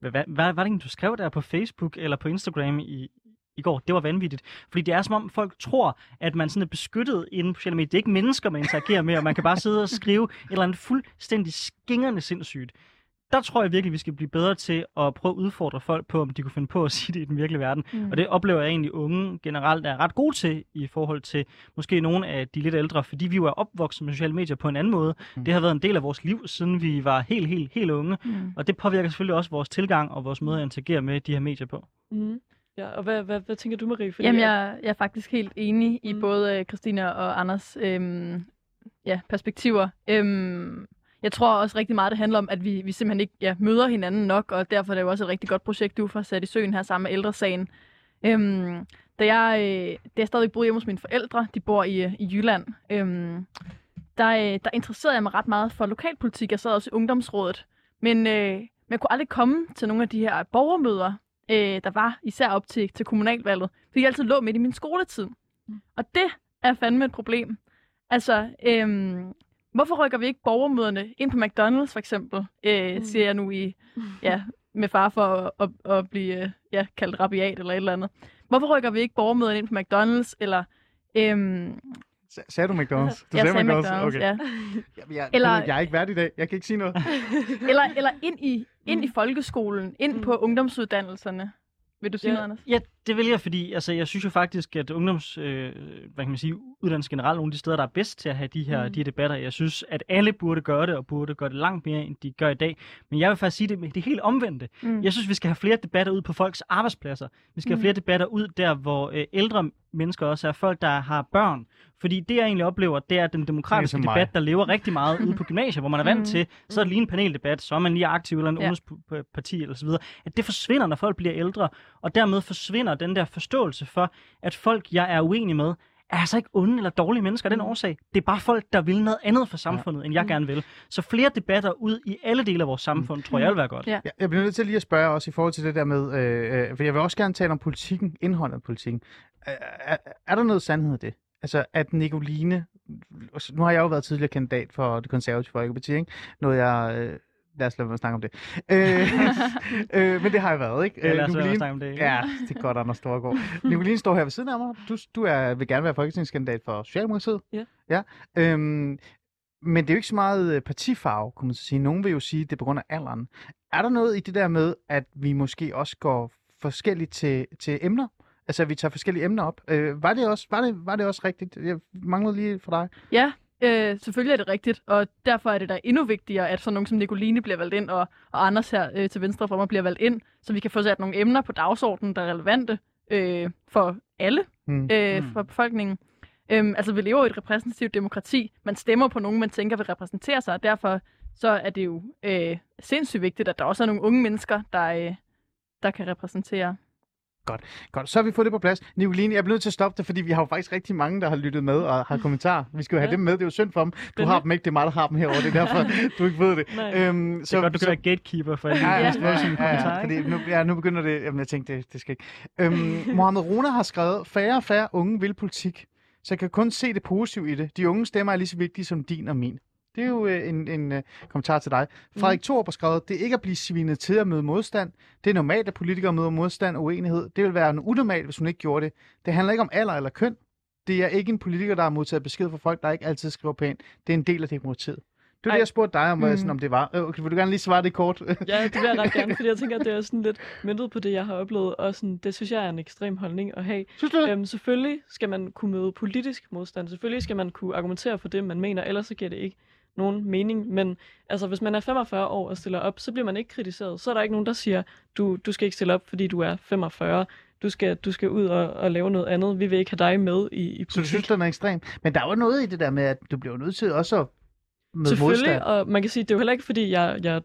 hvad, hvad, var det du skrev der på Facebook eller på Instagram i, i går. Det var vanvittigt. Fordi det er som om folk tror, at man sådan er beskyttet inden på sociale medier. Det er ikke mennesker, man interagerer med, og man kan bare sidde og skrive et eller andet fuldstændig skingerne sindssygt. Der tror jeg virkelig, vi skal blive bedre til at prøve at udfordre folk på, om de kunne finde på at (laughs) sige det i den virkelige verden. Mm. Og det oplever jeg egentlig, unge generelt er ret gode til i forhold til måske nogle af de lidt ældre, fordi vi jo er opvokset med sociale medier på en anden måde. Mm. Det har været en del af vores liv, siden vi var helt, helt, helt unge. Mm. Og det påvirker selvfølgelig også vores tilgang og vores måde at interagere med de her medier på. Mm. Ja, og hvad, hvad, hvad tænker du, Marie? Fordi Jamen, jeg, jeg er faktisk helt enig i Mm. både øh, Christina og Anders øhm, ja, perspektiver. Øhm, jeg tror også rigtig meget, det handler om, at vi, vi simpelthen ikke ja, møder hinanden nok, og derfor er det jo også et rigtig godt projekt, du får sat i søen her sammen med ældresagen. Øhm, da, jeg, øh, da jeg stadig boede hjemme hos mine forældre, de bor i, øh, i Jylland, øhm, der, øh, der interesserede jeg mig ret meget for lokalpolitik. Jeg sad også i ungdomsrådet, men øh, men jeg kunne aldrig komme til nogle af de her borgermøder, øh, der var især op til, til kommunalvalget, fordi jeg altid lå midt i min skoletid. Og det er fandme et problem. Altså, øhm, hvorfor rykker vi ikke borgermøderne ind på McDonald's for eksempel, øh, mm. siger jeg nu i, (laughs) ja, med far for at, at, at blive øh, ja, kaldt rabiat eller et eller andet. Hvorfor rykker vi ikke borgermøderne ind på McDonald's, eller... Øhm, Sagde du McDonald's? Du (laughs) jeg sagde sagde McDonald's, Okay. ja. Jamen, jeg, Eller- jeg er ikke værd i dag. Jeg kan ikke sige noget. (laughs) Eller, eller ind, i, ind i folkeskolen, ind Mm. på ungdomsuddannelserne. Vil du sige Ja. noget, Anders? Ja, det vil jeg, fordi altså, jeg synes jo faktisk, at ungdoms, øh, hvad kan man sige, uddannelse generelt, nogle af de steder, der er bedst til at have de her, Mm. de her debatter. Jeg synes, at alle burde gøre det, og burde gøre det langt mere, end de gør i dag. Men jeg vil faktisk sige det med det helt omvendte. Mm. Jeg synes, vi skal have flere debatter ud på folks arbejdspladser. Vi skal have Mm. flere debatter ud der, hvor øh, ældre mennesker også er folk, der har børn. Fordi det, jeg egentlig oplever, det er den demokratiske mig. debat, der lever rigtig meget ude på gymnasier, hvor man er vant Mm. til, så er det lige en paneldebat, så er man lige aktiv eller en Ja. ungdomsparti eller så videre. At det forsvinder, når folk bliver ældre, og dermed forsvinder den der forståelse for, at folk, jeg er uenig med, er altså ikke onde eller dårlige mennesker af den årsag. Det er bare folk, der vil noget andet for samfundet, end jeg gerne vil. Så flere debatter ud i alle dele af vores samfund, tror jeg vil være godt. Ja. Jeg, jeg bliver nødt til lige at spørge også i forhold til det der med, øh, øh, for jeg vil også gerne tale om politikken, indholdet af politikken. Er, er, er der noget sandhed i det? Altså, at Nicoline, nu har jeg jo været tidligere kandidat for det konservative Folkeparti, ikke? Noget jeg, øh, lad os lade være med at snakke om det. Øh, (laughs) øh, men det har jeg været, ikke? Ja, lad os Nicoline- snakke om det. Ja, det er godt, Anders Storgård. Nicoline står her ved siden af mig. Du, du er, vil gerne være folketingskandidat for Socialdemokratiet. Ja. ja. Øhm, men det er jo ikke så meget øh, partifarve, kunne man så sige. Nogen vil jo sige, at det er på grund af alderen. Er der noget i det der med, at vi måske også går forskelligt til, til emner? Altså, at vi tager forskellige emner op. Øh, var, det også, var, det, var det også rigtigt? Jeg manglede lige for dig. Ja, øh, selvfølgelig er det rigtigt, og derfor er det da endnu vigtigere, at sådan nogen som Nicoline bliver valgt ind, og, og Anders her øh, til venstre for mig bliver valgt ind, så vi kan få sat nogle emner på dagsordenen, der er relevante øh, for alle Mm. øh, for befolkningen. Øhm, altså, vi lever i et repræsentativt demokrati. Man stemmer på nogen, man tænker vil repræsentere sig, og derfor så er det jo øh, sindssygt vigtigt, at der også er nogle unge mennesker, der, øh, der kan repræsentere. Godt, så har vi fået det på plads. Nicoline, jeg bliver nødt til at stoppe det, fordi vi har jo faktisk rigtig mange, der har lyttet med og har kommentarer. Vi skal jo have Ja. dem med, det er jo synd for dem. Du har dem ikke, det er mig, der har dem herovre, det er derfor, (laughs) du ikke ved det. Nej. Øhm, Så, det er godt, du kan være gatekeeper for alle Ja, ja, ja, ja, ja, fordi nu, ja, nu begynder det, jamen jeg tænkte, det, det skal ikke. Øhm, Mohammed Rona har skrevet, færre og færre unge vil politik, så jeg kan kun se det positive i det. De unge stemmer er lige så vigtige som din og min. Det er jo øh, en, en uh, kommentar til dig. Frederik Mm. Thorup har skrevet, det er ikke at blive svinet til at møde modstand. Det er normalt, at politikere møder modstand og uenighed. Det vil være unormalt, hvis hun ikke gjorde det. Det handler ikke om alder eller køn. Det er ikke en politiker, der har modtaget besked fra folk, der ikke altid skriver pænt. Det er en del af demokratiet. Det var Ej. det, jeg spurgte dig om, mm. Sådan, om det var. Øh, vil du gerne lige svare det kort? Ja, det vil jeg ret gerne, fordi jeg tænker, at det er sådan lidt myndet på det, jeg har oplevet, og sådan, det synes jeg er en ekstrem holdning at have. Synes du? Øhm, selvfølgelig skal man kunne møde politisk modstand. Selvfølgelig skal man kunne argumentere for det, man mener, ellers så giver det ikke nogen mening. Men altså, hvis man er 45 år og stiller op, så bliver man ikke kritiseret. Så er der ikke nogen, der siger, du, du skal ikke stille op, fordi du er 45. Du skal, du skal ud og, og lave noget andet. Vi vil ikke have dig med i, i politik. Så du synes, den er ekstrem? Men der er jo noget i det der med, at du bliver nødt til også at med Selvfølgelig, modstand. og man kan sige, det er jo heller ikke, fordi jeg, jeg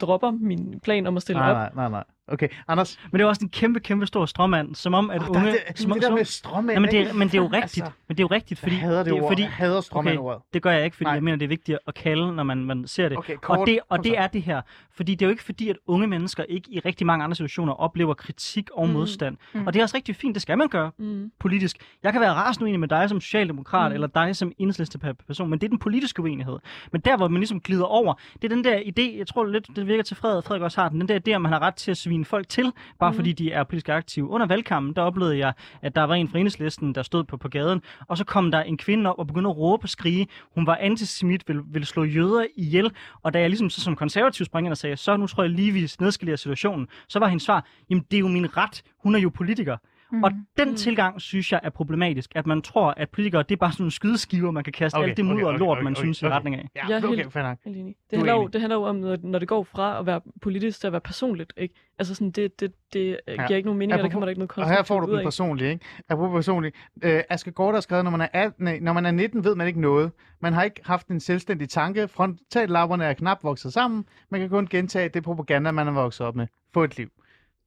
dropper min plan om at stille Nej, op. nej, nej, nej. Okay, Anders. Men det er også en kæmpe, kæmpe stor stråmand, som om, at Oh, unge... der, er det, som, det der med stråmænd, Nej, men det, er, men det er jo rigtigt. Altså, men det er jo rigtigt, fordi... jeg hader det, det er ord. fordi, Jeg hader stråmænd ordet. det gør jeg ikke, fordi Nej. jeg mener, det er vigtigt at kalde, når man, man ser det. Okay, kort. og det, og det er det her. Fordi det er jo ikke fordi, at unge mennesker ikke i rigtig mange andre situationer oplever kritik og Mm. modstand. Mm. Og det er også rigtig fint, det skal man gøre Mm. politisk. Jeg kan være rasende uenig med dig som socialdemokrat, Mm. mm. eller dig som enhedslisteperson, men det er den politiske uenighed. Men der, hvor man ligesom glider over, det er den der idé, jeg tror lidt, det virker til Frederik, Frederik også har den, den der idé, at man har ret til at svine folk til, bare mm. fordi de er politisk aktive. Under valgkampen, der oplevede jeg, at der var en fra enhedslisten, der stod på, på gaden, og så kom der en kvinde op og begyndte at råbe og skrige. Hun var antisemit, ville, ville slå jøder ihjel, og da jeg ligesom så som konservativ sprang ind og sagde, så nu tror jeg lige, vi nedskalerer situationen, så var hendes svar, jamen det er jo min ret, hun er jo politiker. Mm. Og den Mm. tilgang, synes jeg, er problematisk. At man tror, at politikere, det er bare sådan nogle skydeskiver, man kan kaste okay, alt det mudder og lort, man synes i retning af. Ja, Jeg er okay, helt- fair nok. Helt enig. Det er handler, jo, det handler jo om, når, det går fra at være politisk til at være personligt. Ikke? Altså sådan, det, det, det ja. giver ikke nogen mening, og der Apropos- kommer der ikke noget Og konstruktivt her får du ud den personlige, ikke? Apropos personlig. Øh, Asger Gård har skrevet, når man, er 18, nej, når man er 19, ved man ikke noget. Man har ikke haft en selvstændig tanke. Frontallapperne er knap vokset sammen. Man kan kun gentage det propaganda, man er vokset op med. Få et liv.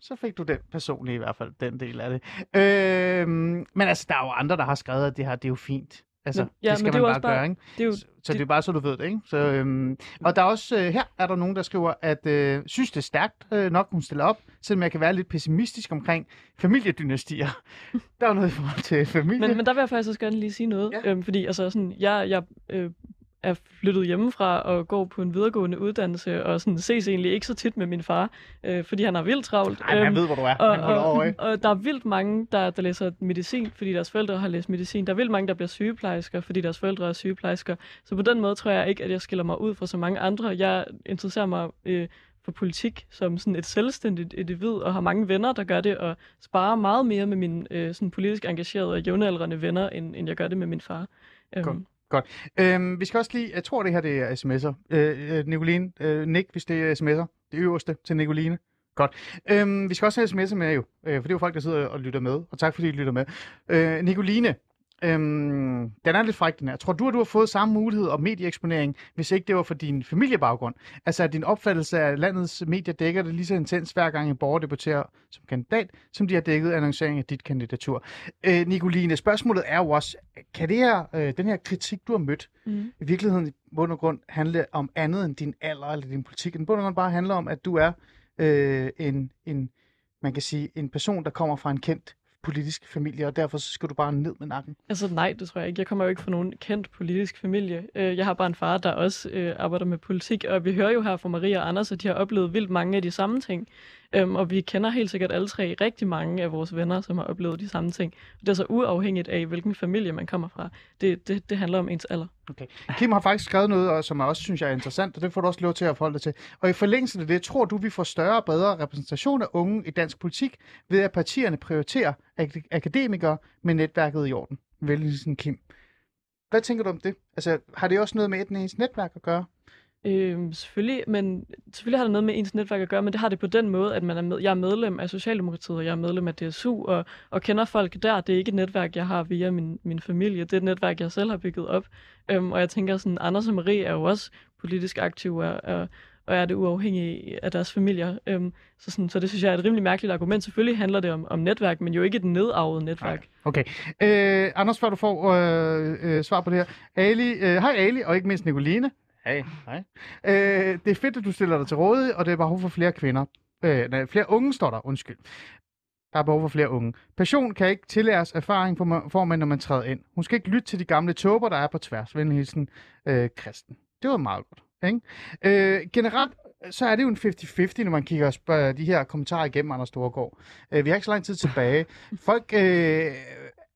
Så fik du den personlige i hvert fald, den del af det. Øh, men altså, der er jo andre, der har skrevet, at det her, det er jo fint. Altså, Men- ja, det skal men det man bare, bare- gøre, ikke? Det er jo, Så, så det er bare så, du ved det, ikke? Så, øhm, og der er også, øh, her er der nogen, der skriver, at øh, synes det er stærkt øh, nok, hun stiller op, selvom jeg kan være lidt pessimistisk omkring familiedynastier. (laughs) der er noget i forhold til familie. men, men der vil jeg faktisk også gerne lige sige noget. Ja. Øhm, fordi altså, sådan, jeg, jeg øh, er flyttet hjemmefra og går på en videregående uddannelse, og sådan, ses egentlig ikke så tit med min far, øh, fordi han har vildt travlt. Ej, men jeg ved, hvor du er. og, Han og, over, ikke? og der er vildt mange, der, der læser medicin, fordi deres forældre har læst medicin. Der er vildt mange, der bliver sygeplejersker, fordi deres forældre er sygeplejersker. Så på den måde tror jeg ikke, at jeg skiller mig ud fra så mange andre. Jeg interesserer mig øh, for politik som sådan et selvstændigt individ, og har mange venner, der gør det, og sparer meget mere med mine øh, sådan politisk engagerede og jævnaldrende venner, end, end jeg gør det med min far. Øhm, Godt. Øhm, vi skal også lige, jeg tror det her det er sms'er. Øh, øh, Nicoline, øh, Nick, hvis det er sms'er. Det øverste til Nicoline. Godt. Øhm, vi skal også have sms'er med jo, øh, for det er jo folk, der sidder og lytter med. Og tak fordi I lytter med. Øh, Nicoline, øhm, den er lidt fræk den her. Tror du, at du har fået samme mulighed om medieeksponering, hvis ikke det var for din familiebaggrund? Altså at din opfattelse af landets medier dækker det lige så intens hver gang en borger debatterer som kandidat, som de har dækket annoncering af dit kandidatur. Øh, Nicoline, spørgsmålet er jo også, kan det her, øh, den her kritik, du har mødt, mm. i virkeligheden i bund og grund handle om andet end din alder eller din politik. Den bund og grund bare handler om, at du er øh, en, en, man kan sige, en person, der kommer fra en kendt politisk familie, og derfor så skal du bare ned med nakken. Altså nej, det tror jeg ikke. Jeg kommer jo ikke fra nogen kendt politisk familie. Øh, jeg har bare en far, der også øh, arbejder med politik, og vi hører jo her fra Maria og Anders, at de har oplevet vildt mange af de samme ting. Øhm, og vi kender helt sikkert alle tre rigtig mange af vores venner, som har oplevet de samme ting. Det er så uafhængigt af, hvilken familie man kommer fra. Det, det, det handler om ens alder. Okay. Kim har faktisk skrevet noget, og som jeg også synes jeg er interessant, og det får du også lov til at forholde dig til. Og i forlængelse af det, tror du, vi får større og bedre repræsentation af unge i dansk politik, ved at partierne prioriterer ak- akademikere med netværket i orden? Vælgelsen Kim. Hvad tænker du om det? Altså, har det også noget med etnisk netværk at gøre? Øhm, selvfølgelig, men selvfølgelig har det noget med ens netværk at gøre, men det har det på den måde, at man er med, jeg er medlem af Socialdemokratiet, og jeg er medlem af DSU, og, og kender folk der. Det er ikke et netværk, jeg har via min, min familie. Det er et netværk, jeg selv har bygget op. Øhm, og jeg tænker sådan, Anders og Marie er jo også politisk aktive, og, og, og er det uafhængige af deres familier. Øhm, så, sådan, så det synes jeg er et rimelig mærkeligt argument. Selvfølgelig handler det om, om netværk, men jo ikke et nedarvet netværk. Okay. Øh, Anders, før du får øh, øh, svar på det her. Ali, øh, hej Ali, og ikke mindst Nicoline. Hej. Hej. Øh, det er fedt, at du stiller dig til rådighed, og det er behov for flere kvinder. Øh, nej, flere unge står der, undskyld. Der er behov for flere unge. Passion kan ikke tillæres erfaring, får man, man, når man træder ind. Hun skal ikke lytte til de gamle tåber, der er på tværs. Venlig hilsen, øh, Kristen. Det var meget godt. Ikke? Øh, generelt, så er det jo en 50-50, når man kigger og spørger øh, de her kommentarer igennem, Anders Storgård. Øh, vi har ikke så lang tid tilbage. Folk øh,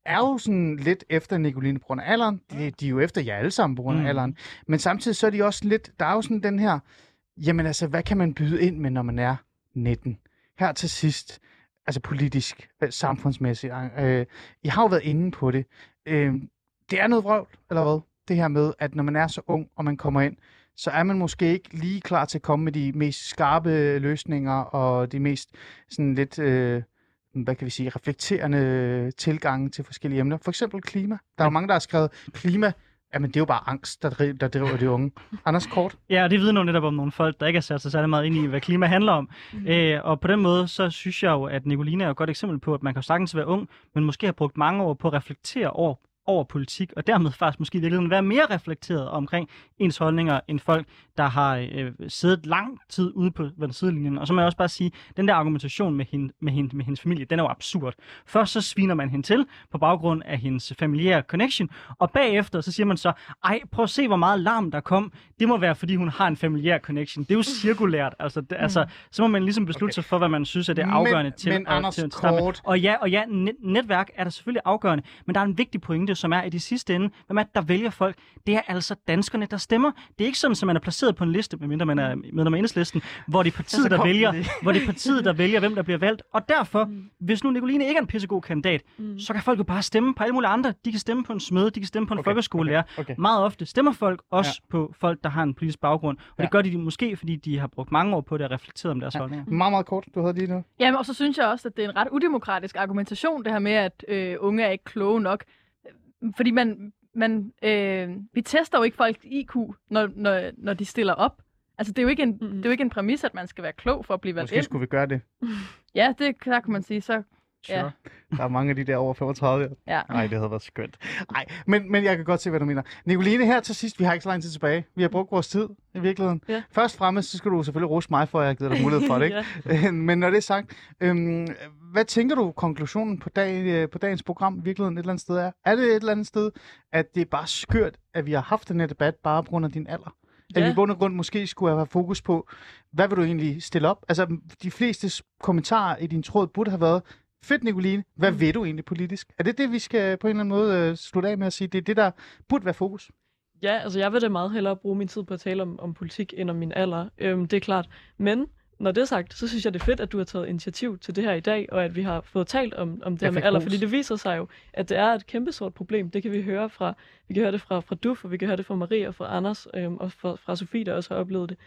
er jo sådan lidt efter Nicoline på grund af alderen. De, de er jo efter jer alle sammen på grund af Mm. alderen. Men samtidig så er de også lidt, der er jo sådan den her, jamen altså, hvad kan man byde ind med, når man er 19? Her til sidst, altså politisk, øh, samfundsmæssigt. Øh, I har jo været inde på det. Øh, det er noget vrøvl, eller hvad? Det her med, at når man er så ung, og man kommer ind, så er man måske ikke lige klar til at komme med de mest skarpe løsninger, og de mest sådan lidt, øh, hvad kan vi sige, reflekterende tilgange til forskellige emner. For eksempel klima. Der er jo mange, der har skrevet, klima, jamen det er jo bare angst, der driver, der driver de unge. Anders Kort? Ja, og det vidner jo netop om nogle folk, der ikke har sat sig særlig meget ind i, hvad klima handler om. Mm. Øh, og på den måde, så synes jeg jo, at Nicoline er et godt eksempel på, at man kan sagtens være ung, men måske har brugt mange år på at reflektere over over politik, og dermed faktisk måske i virkeligheden være mere reflekteret omkring ens holdninger, end folk, der har øh, siddet lang tid ude på ved sidelinjen. Og så må jeg også bare sige, den der argumentation med, hende, med, hende, med hendes familie, den er jo absurd. Først så sviner man hende til på baggrund af hendes familiære connection, og bagefter så siger man så, ej, prøv at se, hvor meget larm der kom. Det må være, fordi hun har en familiær connection. Det er jo cirkulært. Altså, det, altså, så må man ligesom beslutte Okay. sig for, hvad man synes er det Men- afgørende til, men at- Anders til at starte med. Og ja, og ja net, netværk er der selvfølgelig afgørende, men der er en vigtig pointe, som er, i sidste ende, hvem er det, der vælger folk? Det er altså danskerne, der stemmer. Det er ikke sådan, at man er placeret på en liste, medmindre man er medlem af enhedslisten, hvor det er partiet, Så der vælger, det. (laughs) hvor det er partiet, der vælger, hvem der bliver valgt. Og derfor, hvis nu Nicoline ikke er en pissegod kandidat, Mm. så kan folk jo bare stemme på alle mulige andre. De kan stemme på en smed, de kan stemme på en Okay, folkeskolelærer. okay, okay. Meget ofte stemmer folk også ja. på folk, der har en politisk baggrund. Og Ja. det gør de måske, fordi de har brugt mange år på det og reflekteret om deres Ja. holdninger. Meget, meget kort. Du havde lige noget. Jamen, og så synes jeg også, at det er en ret udemokratisk argumentation, det her med, at øh, unge er ikke kloge nok. Fordi man, man øh, vi tester jo ikke folk IQ, når, når, når de stiller op. Altså, det er, jo ikke en, Mhm. det er jo ikke en præmis, at man skal være klog for at blive valgt Måske ind. skulle vi gøre det. Ja, det der kan man sige. Så, Sure. Ja. Der er mange af de der over 35. ja. Nej, det havde været skønt. Nej, men, men jeg kan godt se, hvad du mener. Nicoline, her til sidst, vi har ikke så lang tid tilbage. Vi har brugt vores tid i virkeligheden. Ja. Først fremmest, så skal du selvfølgelig rose mig for, at jeg har givet dig mulighed for det. Ikke? (laughs) ja. men når det er sagt, øhm, hvad tænker du konklusionen på, dag, øh, på dagens program i virkeligheden et eller andet sted er? Er det et eller andet sted, at det er bare skørt, at vi har haft den her debat bare på grund af din alder? At Ja. vi i bund og grund måske skulle have fokus på, hvad vil du egentlig stille op? Altså, de fleste kommentarer i din tråd burde have været, fedt Nicoline, hvad Mm. vil du egentlig politisk? Er det det, vi skal på en eller anden måde øh, slutte af med at sige, det er det, der burde være fokus? Ja, altså jeg vil da meget hellere bruge min tid på at tale om, om politik end om min alder. Øhm, det er klart. Men når det er sagt, så synes jeg, det er fedt, at du har taget initiativ til det her i dag, og at vi har fået talt om, om det her med alder, fordi det viser sig jo, at det er et kæmpestort problem. Det kan vi høre fra, vi kan høre det fra, fra Duf, og vi kan høre det fra Marie og fra Anders, øhm, og fra, fra Sofie, der også har oplevet det.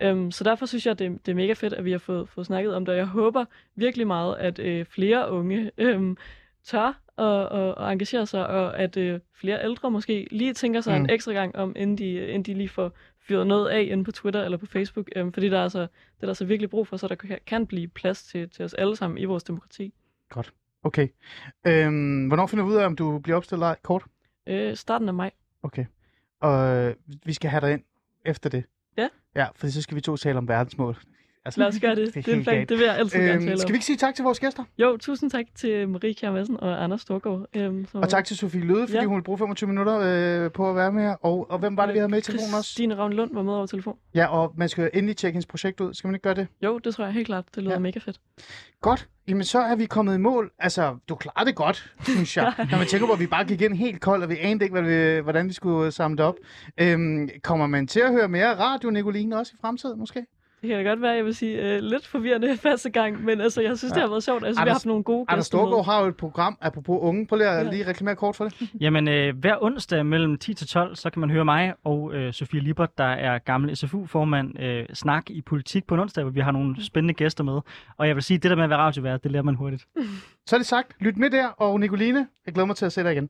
Øhm, så derfor synes jeg, det, det er mega fedt, at vi har fået, fået snakket om det, og jeg håber virkelig meget, at øh, flere unge øhm, tør at, at, at engagere sig, og at øh, flere ældre måske lige tænker sig Mm. en ekstra gang om, inden de, inden de lige får fyret noget af inde på Twitter eller på Facebook, øhm, fordi der er, så, det er der så virkelig brug for, så der kan, kan blive plads til, til os alle sammen i vores demokrati. Okay. Øhm, hvornår finder vi ud af, om du bliver opstillet eller kort? Øh, starten af maj. Okay. Og øh, vi skal have dig ind efter det. Ja. Ja, for så skal vi to tale om verdensmål. Altså, Lad os gøre det. Det, det er en helt plan. galt. Det vil jeg altid gerne Øhm, tale skal om. vi ikke sige tak til vores gæster? Jo, tusind tak til Marie Kjær Madsen og Anders Storgård. Øhm, som Og tak til Sofie Løde, fordi Ja. hun ville bruge 25 minutter øh, på at være med. Og, og hvem var det, vi havde med i telefonen også? Stine Ravn Lund var med over telefon. Ja, og man skal jo endelig tjekke hendes projekt ud. Skal man ikke gøre det? Jo, det tror jeg helt klart. Det lyder Ja. ja. mega fedt. Godt. Jamen, så er vi kommet i mål. Altså, du klarede det godt, synes jeg. (laughs) Når man tænker på, at vi bare gik ind helt koldt, og vi anede ikke, hvad vi, hvordan vi skulle samle det op. Øhm, kommer man til at høre mere radio, Nicoline, også i fremtiden, måske? Det kan da godt være, jeg vil sige øh, lidt forvirrende (laughs) første gang, men altså, jeg synes, ja. det har været sjovt. Altså, vi har Anders- haft nogle gode Anders gæster med. Storgård har jo et program, apropos unge. Prøv lige at Ja. lige reklamere kort for det. (laughs) Jamen, øh, hver onsdag mellem 10 til 12, så kan man høre mig og øh, Sofie Libert, der er gammel SFU-formand, øh, snak i politik på en onsdag, hvor vi har nogle spændende gæster med. Og jeg vil sige, det der med at være radiovært, det lærer man hurtigt. Så er det sagt. Lyt med der, og Nicoline, jeg glæder mig til at se dig igen.